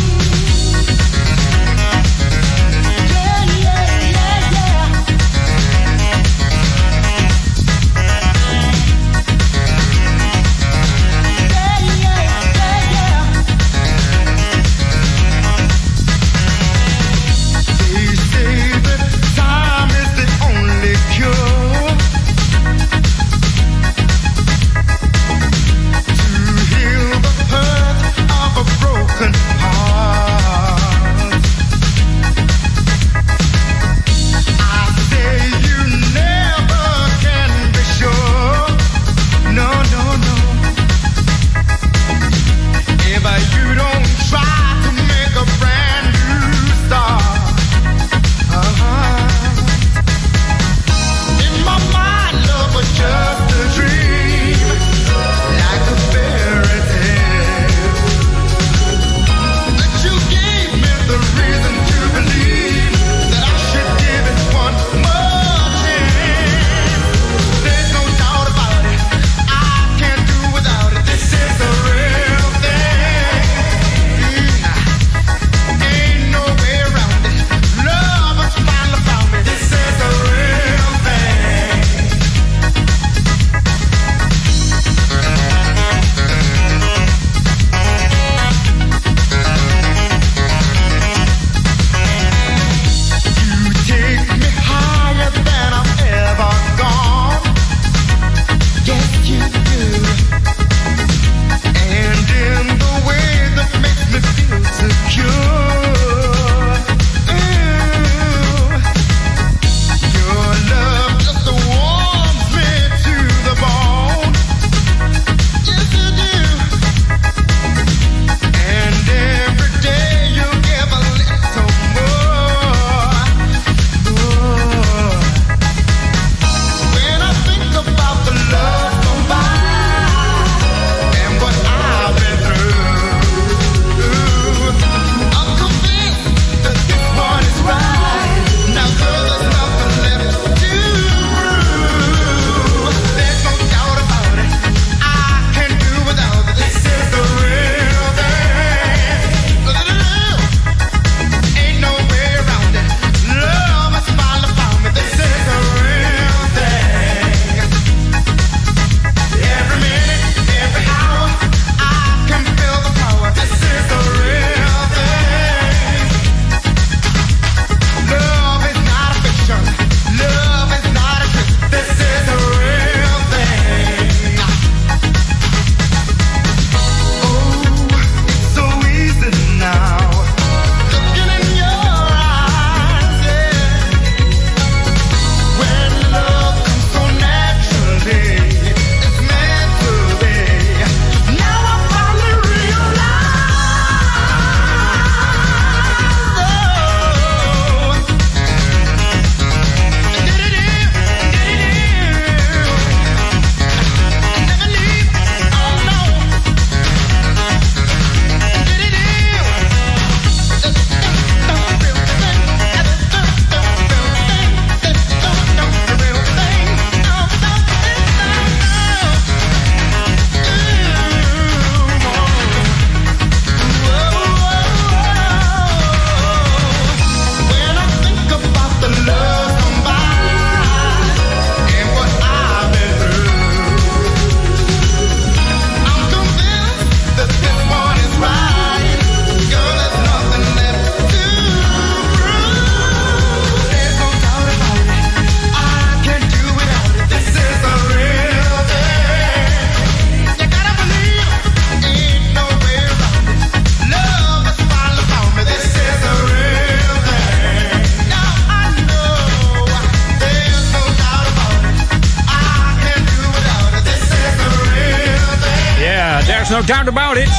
About it.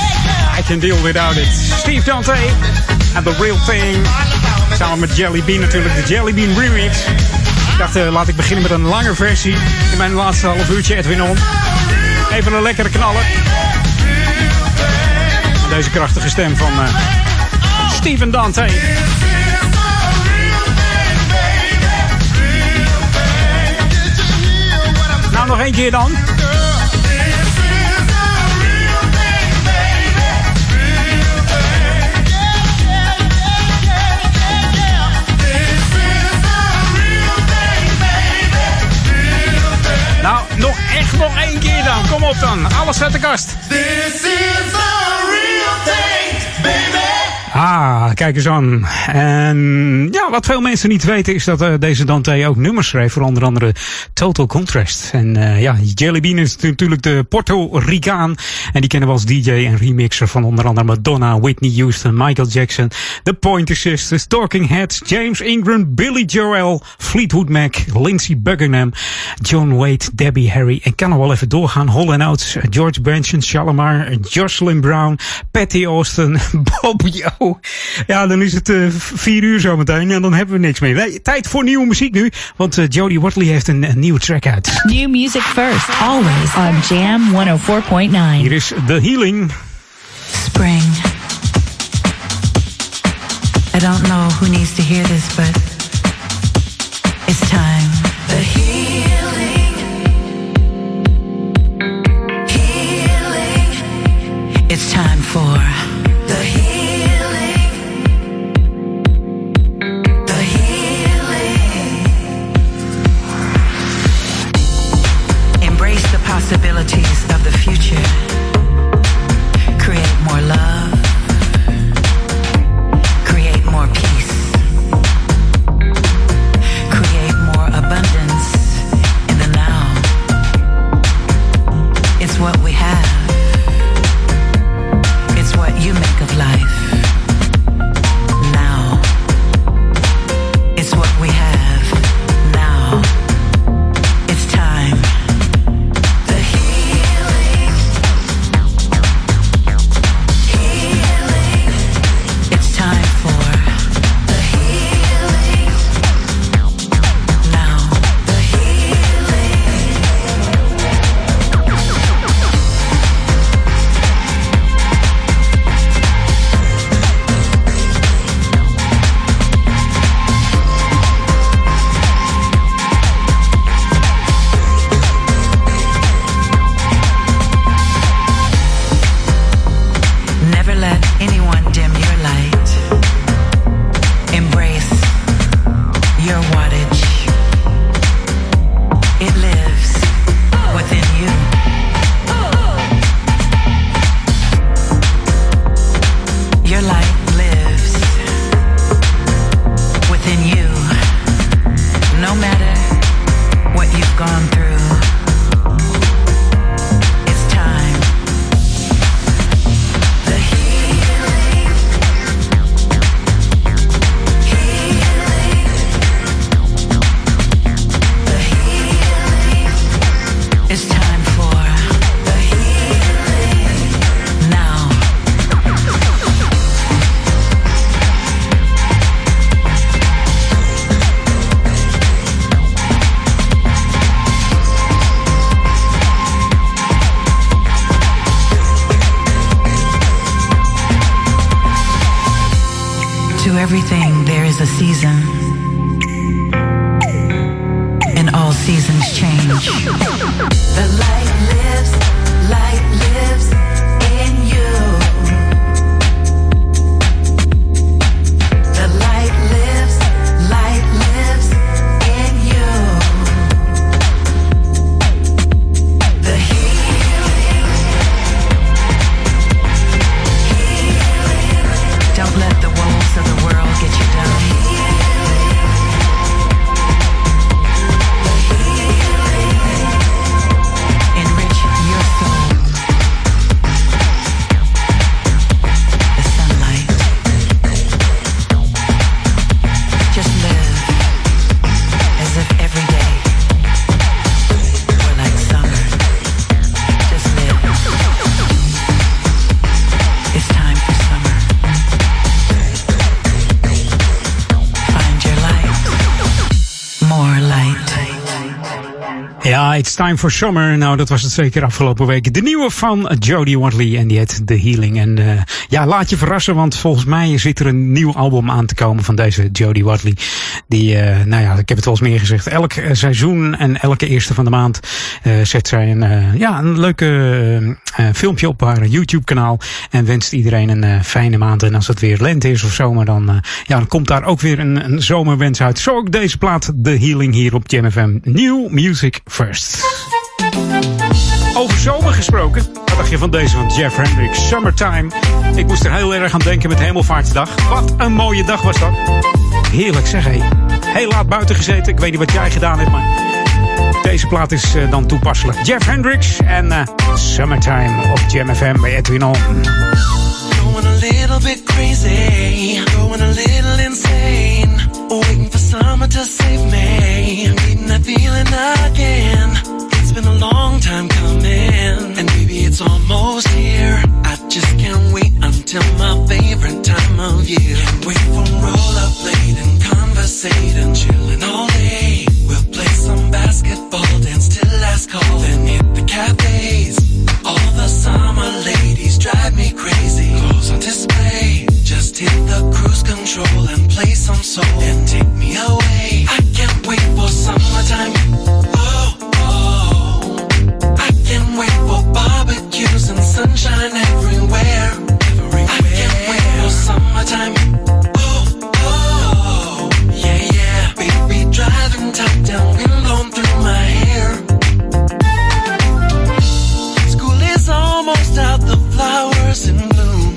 I can deal without it. Steve Dante en The Real Thing. Samen met Jelly Bean natuurlijk, de Jelly Bean remix. Ik dacht, eh, laat ik beginnen met een lange versie. In mijn laatste half uurtje, Edwin On. Even een lekkere knaller. Deze krachtige stem van eh, Steven Dante. Nou, nog één keer dan. Nog één keer dan. Kom op dan. Alles uit de kast. This is Ah, kijk eens aan. En ja, wat veel mensen niet weten is dat eh, deze Dante ook nummers schreef. Voor onder andere Total Contrast. En eh, ja, Jelly Bean is natuurlijk de Puerto Ricaan. En die kennen we als DJ en remixer van onder andere Madonna, Whitney Houston, Michael Jackson, The Pointer Sisters, Talking Heads, James Ingram, Billy Joel, Fleetwood Mac, Lindsey Buckingham, John Wade, Debbie Harry. En kan nog wel even doorgaan. Hall Oates, George Benson, Shalimar, Jocelyn Brown, Patty Austin, Bob Ja, dan is het eh, vier uur zometeen en dan hebben we niks meer. Nee, tijd voor nieuwe muziek nu, want eh, Jodie Watley heeft een, een nieuwe track uit. New music first, always on Jam 104.9. Hier is The Healing. Spring. I don't know who needs to hear this, but it's time. The healing. Healing. It's time for stability. It's Time for Summer. Nou, dat was het zeker afgelopen week. De nieuwe van Jodie Watley en die heet The Healing. En uh, ja, laat je verrassen, want volgens mij zit er een nieuw album aan te komen van deze Jodie Watley. Die, uh, nou ja, ik heb het wel eens meer gezegd. Elk seizoen en elke eerste van de maand zet zij een, ja, een leuke filmpje op haar YouTube kanaal. En wenst iedereen een fijne maand. En als het weer lente is of zomer, dan, ja, dan komt daar ook weer een, een zomerwens uit. Zo ook deze plaat, The Healing, hier op Jam FM. New Music First. Over zomer gesproken, wat dacht je van deze van Jeff Hendricks, Summertime? Ik moest er heel erg aan denken met Hemelvaartsdag. Wat een mooie dag was dat. Heerlijk zeg hé. Heel laat buiten gezeten, ik weet niet wat jij gedaan hebt, maar deze plaat is uh, dan toepasselijk. Jeff Hendricks en uh, Summertime op Jam FM bij Edwin On. Going a little bit crazy, going a little insane. Waiting for summer to save me. That feeling again. It's been a long time coming, and maybe it's almost here. I just can't wait until my favorite time of year. Can't wait for roll up late and conversate and chillin' all day. We'll play some basketball, dance till last call, then hit the cafes. All the summer ladies drive me crazy. Clothes on display. Just hit the cruise control and play some soul and take me away. I can't wait for summertime. Can't wait for barbecues and sunshine everywhere. I can't wait for summertime. Oh, oh. Yeah, yeah. Baby driving down, wind blowing through my hair. School is almost out, the flowers in bloom.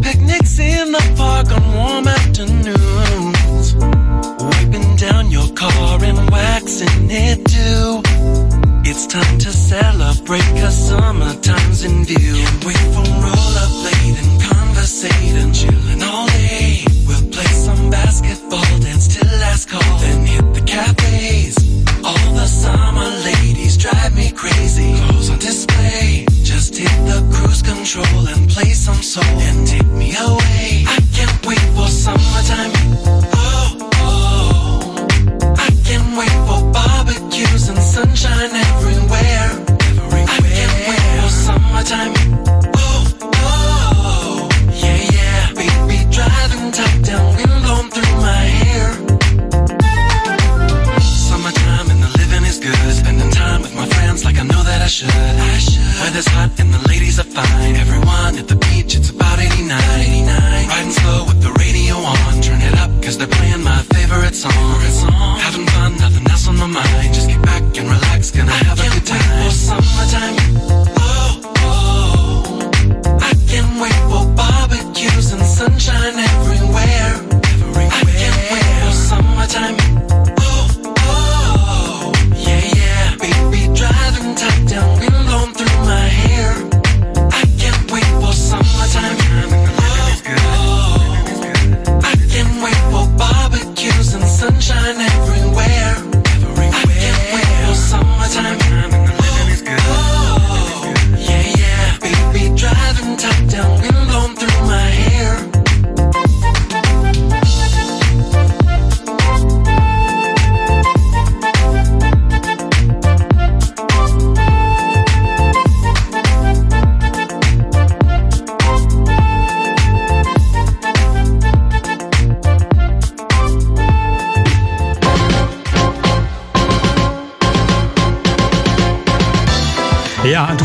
Picnics in the park on warm afternoons. Wiping down your car and waxing it too. It's time to celebrate cause summertime's in view. Can't wait for rollerblade and conversate and chillin' all day. We'll play some basketball, dance till last call, then hit the cafes. All the summer ladies drive me crazy. Clothes on display. Just hit the cruise control and play some soul and take me away. I can't wait for summertime. Oh, oh. I can't wait barbecues and sunshine everywhere. Everywhere. I can't wait for summertime. Oh, oh. Yeah, yeah. Baby driving top down, I I should. I should. Weather's hot and the ladies are fine. Everyone at the beach, it's about 89. 89. Riding slow with the radio on. Turn it up, cause they're playing my favorite song. Song. Having fun, nothing else on my mind. Just get back and relax, gonna have a good time. Wait For summertime. Oh, oh. I can't wait for barbecues and sunshine everywhere. Everywhere. I can't wait for summertime. don't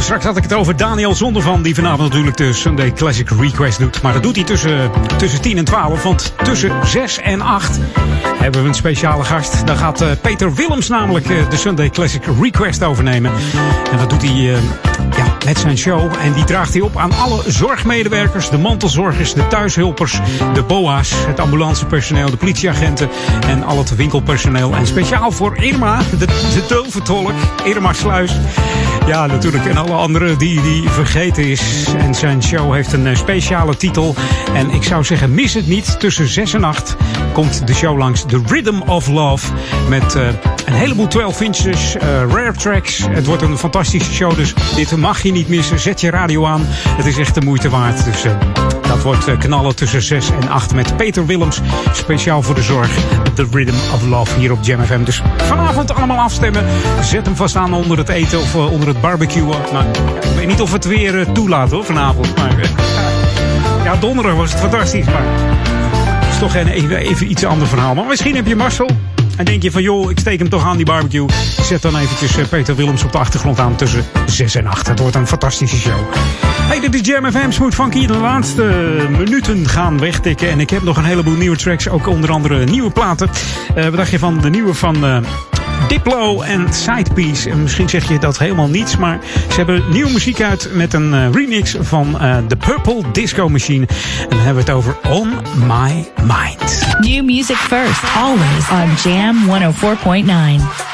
straks had ik het over Daniel Zondervan, die vanavond natuurlijk de Sunday Classic Request doet. Maar dat doet hij tussen, tussen 10 en 12, want tussen 6 en 8 hebben we een speciale gast. Dan gaat uh, Peter Willems namelijk uh, de Sunday Classic Request overnemen. En dat doet hij uh, ja, met zijn show. En die draagt hij op aan alle zorgmedewerkers, de mantelzorgers, de thuishulpers, de BOA's, het ambulancepersoneel, de politieagenten en al het winkelpersoneel. En speciaal voor Irma, de, de doventolk, Irma Sluis. Ja, natuurlijk. En alle anderen die, die vergeten is. En zijn show heeft een speciale titel. En ik zou zeggen, mis het niet. Tussen 6 en 8 komt de show langs The Rhythm of Love. Met uh, een heleboel 12 inches, uh, rare tracks. Het wordt een fantastische show. Dus dit mag je niet missen. Zet je radio aan. Het is echt de moeite waard. Dus Dat wordt eh, knallen tussen 6 en 8 met Peter Willems. Speciaal voor de zorg. The Rhythm of Love hier op Jam FM. Dus vanavond allemaal afstemmen. Zet hem vast aan onder het eten of eh, onder het barbecuen. Maar ik weet niet of het weer eh, toelaat hoor vanavond. Maar ja, donderdag was het fantastisch. Maar het is toch even, even iets ander verhaal. Maar misschien heb je Marcel. En denk je van, joh, ik steek hem toch aan die barbecue. Zet dan eventjes eh, Peter Willems op de achtergrond aan tussen 6 en 8. Het wordt een fantastische show. Hey, dit is Jam FM Smooth Funky. De laatste minuten gaan wegtikken. En ik heb nog een heleboel nieuwe tracks. Ook onder andere nieuwe platen. Eh wat dacht je van de nieuwe van... eh, Diplo en Sidepiece. En misschien zeg je dat helemaal niets, maar ze hebben nieuwe muziek uit met een eh, remix van eh The Purple Disco Machine. En dan hebben we het over On My Mind. New music first, always on Jam 104.9.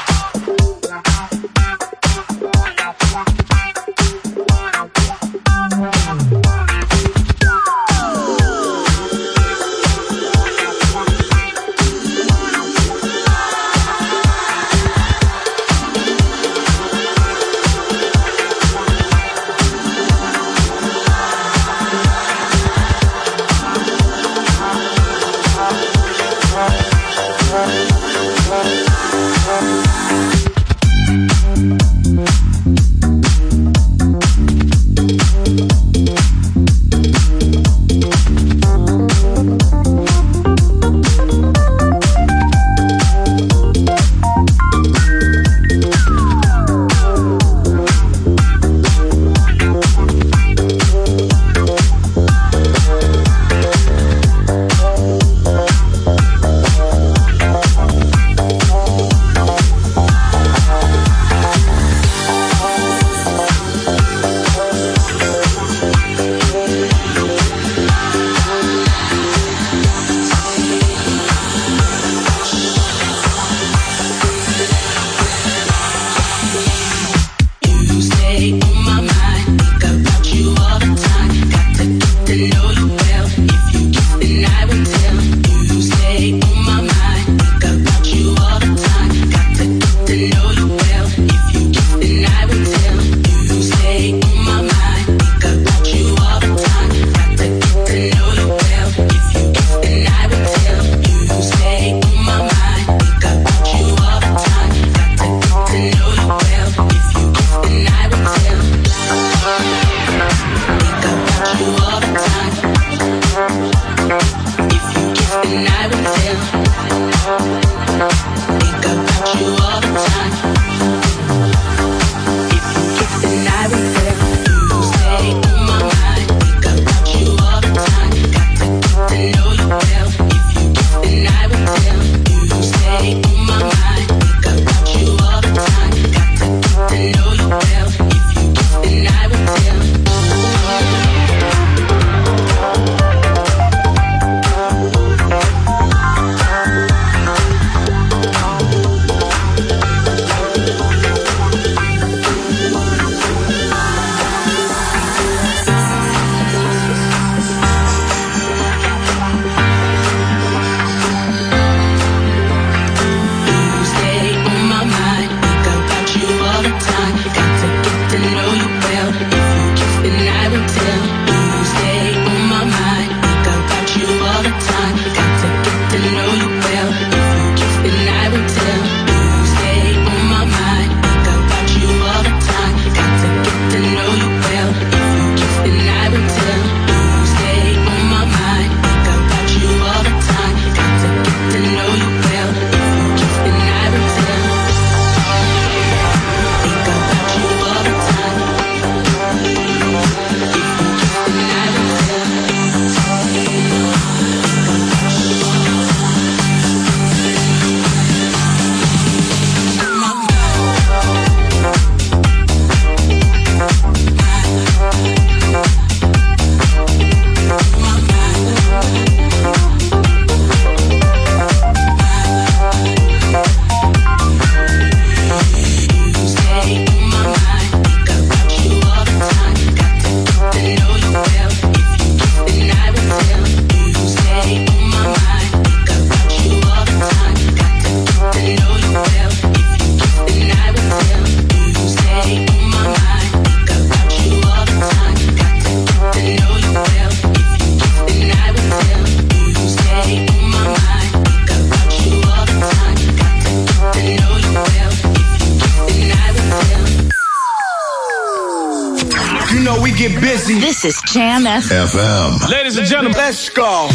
FM. FM. Ladies and gentlemen, let's go.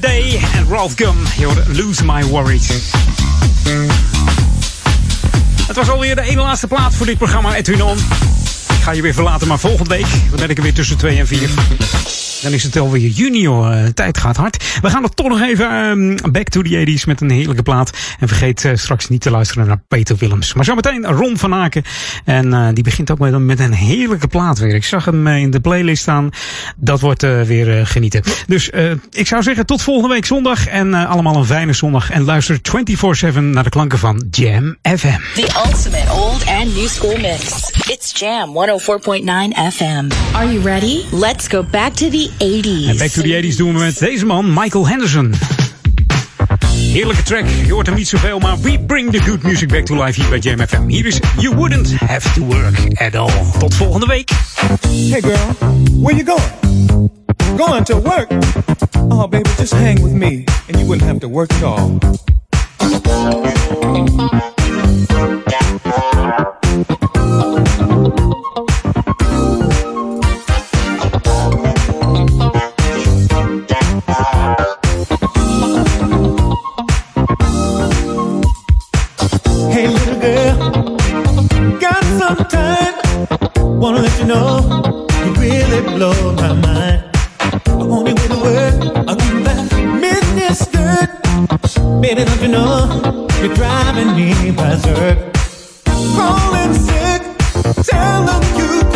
Day en Ralph Gum. Je Lose My Worries. Het was alweer de ene laatste plaat voor dit programma, Edwin. Ik ga je weer verlaten, maar volgende week dan ben ik er weer tussen 2 en 4. Dan is het alweer juni, hoor. Eh, tijd gaat hard. We gaan er toch nog even ehm, back to the 80s met een heerlijke plaat. En vergeet eh, straks niet te luisteren naar Peter Willems. Maar zometeen Ron van Aken. En eh, die begint ook met, met een heerlijke plaat weer. Ik zag hem in de playlist staan. Dat wordt eh, weer genieten. Dus eh, ik zou zeggen tot volgende week zondag. En eh, allemaal een fijne zondag. En luister 24-7 naar de klanken van Jam FM. The ultimate old and new school mix. It's Jam 104.9 FM. Are you ready? Let's go back to the 80s. En Back to the 80s doen we met deze man, Michael Henderson. Heerlijke track, je hoort hem niet zoveel, maar we bring the good music back to life hier bij Jam FM. Hier is You Wouldn't Have to Work at All. Tot volgende week. Hey girl, where you going? Going to work? Oh baby, just hang with me and you wouldn't have to work at all. Got some time? Wanna let you know you really blow my mind. I want you with a word, I'll give you that skirt. Baby, don't you know you're driving me berserk? Calling sick, tell them you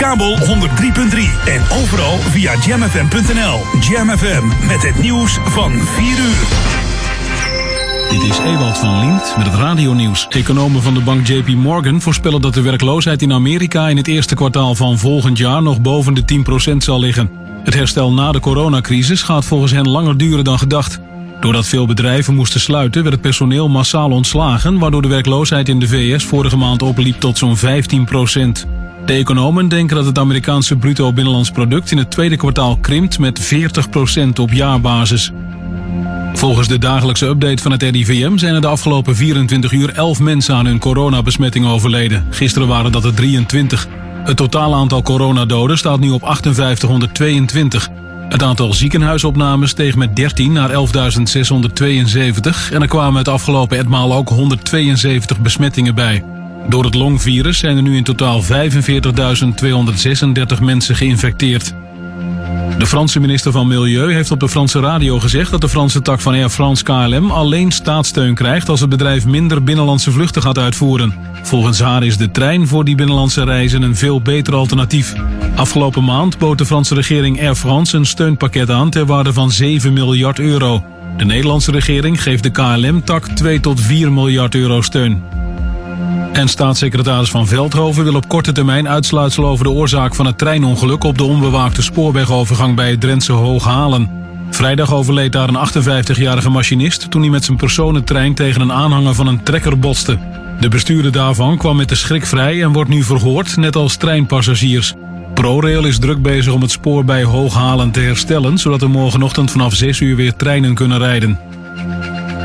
kabel 103.3 en overal via jamfm.nl. Jam FM met het nieuws van 4 uur. Dit is Ewald van Liemt met het radionieuws. Economen van de bank JP Morgan voorspellen dat de werkloosheid in Amerika in het eerste kwartaal van volgend jaar nog boven de 10% zal liggen. Het herstel na de coronacrisis gaat volgens hen langer duren dan gedacht. Doordat veel bedrijven moesten sluiten, werd het personeel massaal ontslagen, waardoor de werkloosheid in de VS vorige maand opliep tot zo'n 15 De economen denken dat het Amerikaanse bruto binnenlands product in het tweede kwartaal krimpt met 40% op jaarbasis. Volgens de dagelijkse update van het RIVM zijn er de afgelopen 24 uur 11 mensen aan hun coronabesmetting overleden. Gisteren waren dat er 23. Het totale aantal coronadoden staat nu op 5822. Het aantal ziekenhuisopnames steeg met 13 naar 11.672 en er kwamen het afgelopen etmaal ook 172 besmettingen bij. Door het longvirus zijn er nu in totaal 45.236 mensen geïnfecteerd. De Franse minister van Milieu heeft op de Franse radio gezegd dat de Franse tak van Air France KLM alleen staatssteun krijgt als het bedrijf minder binnenlandse vluchten gaat uitvoeren. Volgens haar is de trein voor die binnenlandse reizen een veel beter alternatief. Afgelopen maand bood de Franse regering Air France een steunpakket aan ter waarde van 7 miljard euro. De Nederlandse regering geeft de KLM-tak 2 tot 4 miljard euro steun. En staatssecretaris Van Veldhoven wil op korte termijn uitsluitsel over de oorzaak van het treinongeluk op de onbewaakte spoorwegovergang bij het Drentse Hooghalen. Vrijdag overleed daar een 58-jarige machinist toen hij met zijn personentrein tegen een aanhanger van een trekker botste. De bestuurder daarvan kwam met de schrik vrij en wordt nu verhoord, net als treinpassagiers. ProRail is druk bezig om het spoor bij Hooghalen te herstellen, zodat er morgenochtend vanaf 6 uur weer treinen kunnen rijden.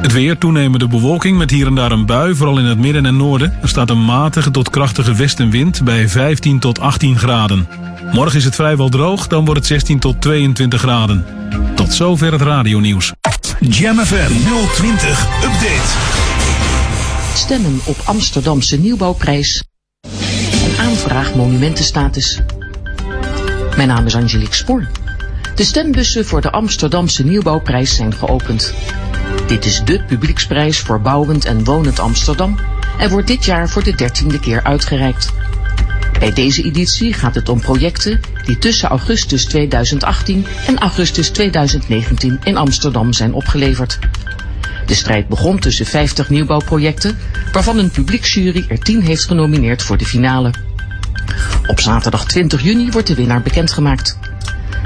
Het weer, toenemende bewolking met hier en daar een bui, vooral in het midden en noorden. Er staat een matige tot krachtige westenwind bij 15 tot 18 graden. Morgen is het vrijwel droog, dan wordt het 16 tot 22 graden. Tot zover het radionieuws. Jam FM 020 Update. Stemmen op Amsterdamse nieuwbouwprijs. Een aanvraag monumentenstatus. Mijn naam is Angelique Spoor. De stembussen voor de Amsterdamse nieuwbouwprijs zijn geopend. Dit is de publieksprijs voor bouwend en wonend Amsterdam en wordt dit jaar voor de dertiende keer uitgereikt. Bij deze editie gaat het om projecten die tussen augustus 2018 en augustus 2019 in Amsterdam zijn opgeleverd. De strijd begon tussen 50 nieuwbouwprojecten, waarvan een publieksjury er 10 heeft genomineerd voor de finale. Op zaterdag 20 juni wordt de winnaar bekendgemaakt.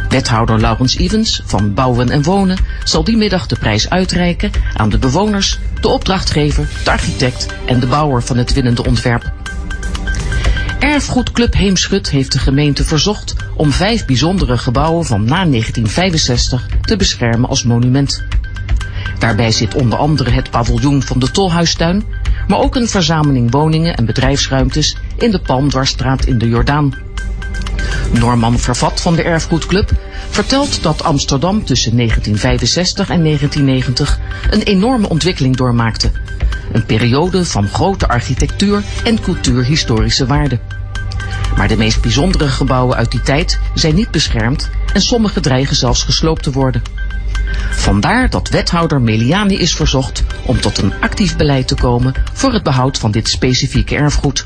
Wethouder Laurens Evans van Bouwen en Wonen zal die middag de prijs uitreiken aan de bewoners, de opdrachtgever, de architect en de bouwer van het winnende ontwerp. Erfgoedclub Heemschut heeft de gemeente verzocht om vijf bijzondere gebouwen van na 1965 te beschermen als monument. Daarbij zit onder andere het paviljoen van de Tolhuistuin, maar ook een verzameling woningen en bedrijfsruimtes in de Palmdwarsstraat in de Jordaan. Norman Vervat van de Erfgoedclub vertelt dat Amsterdam tussen 1965 en 1990 een enorme ontwikkeling doormaakte. Een periode van grote architectuur en cultuurhistorische waarde. Maar de meest bijzondere gebouwen uit die tijd zijn niet beschermd en sommige dreigen zelfs gesloopt te worden. Vandaar dat wethouder Meliani is verzocht om tot een actief beleid te komen voor het behoud van dit specifieke erfgoed.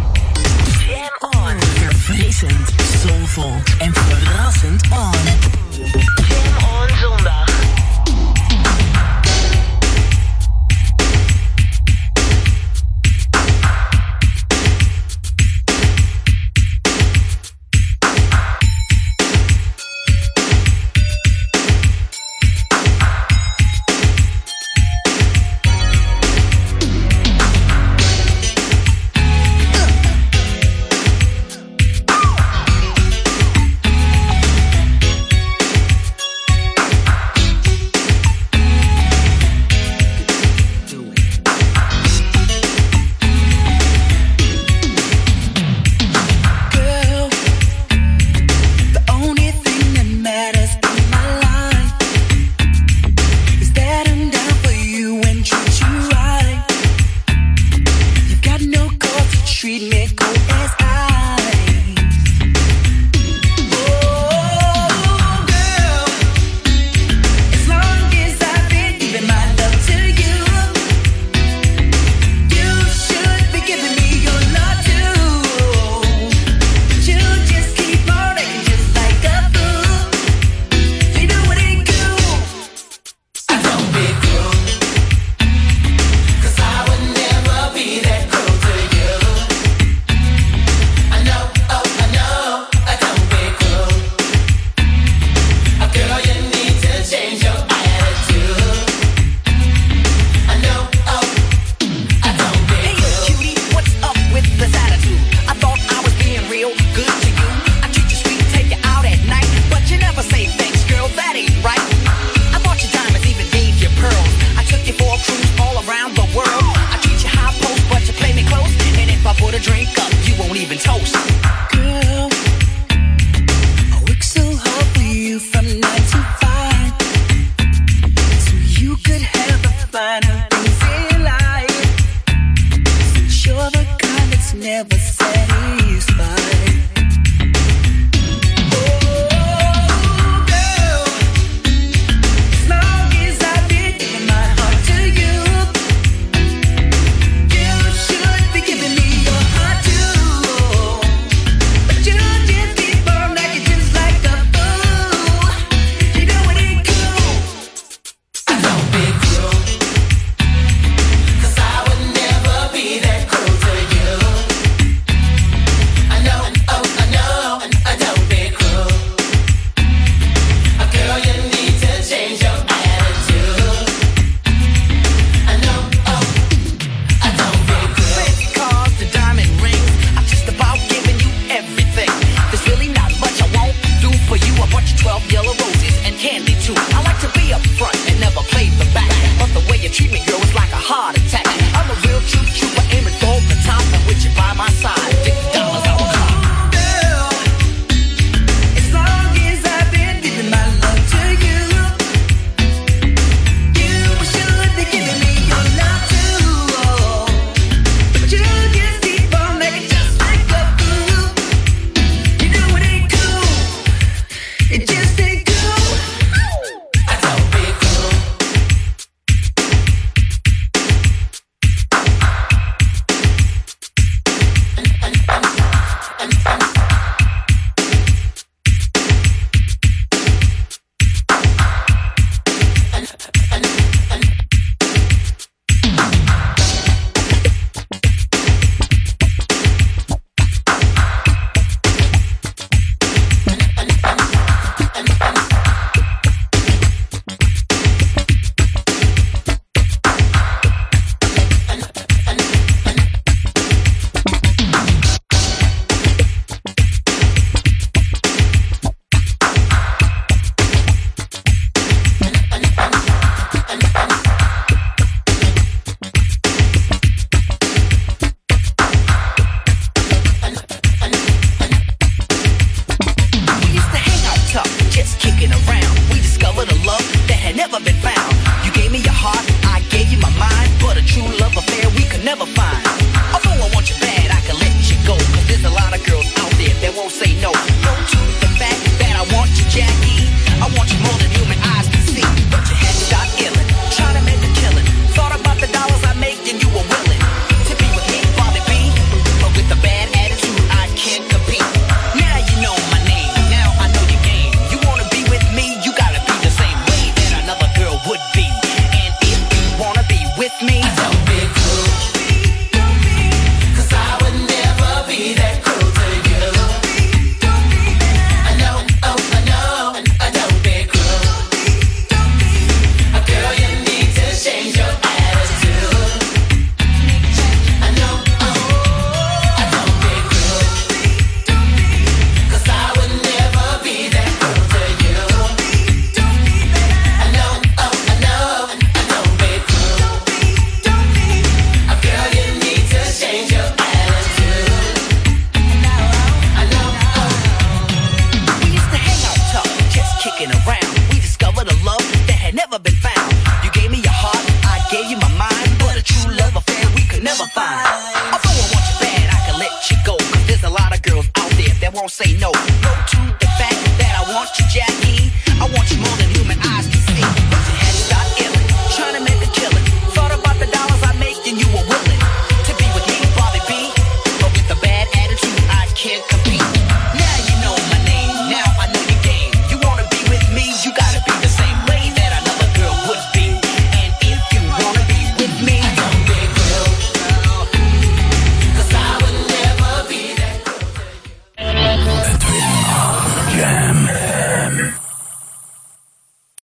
Verfrissend, soulvol en verrassend on.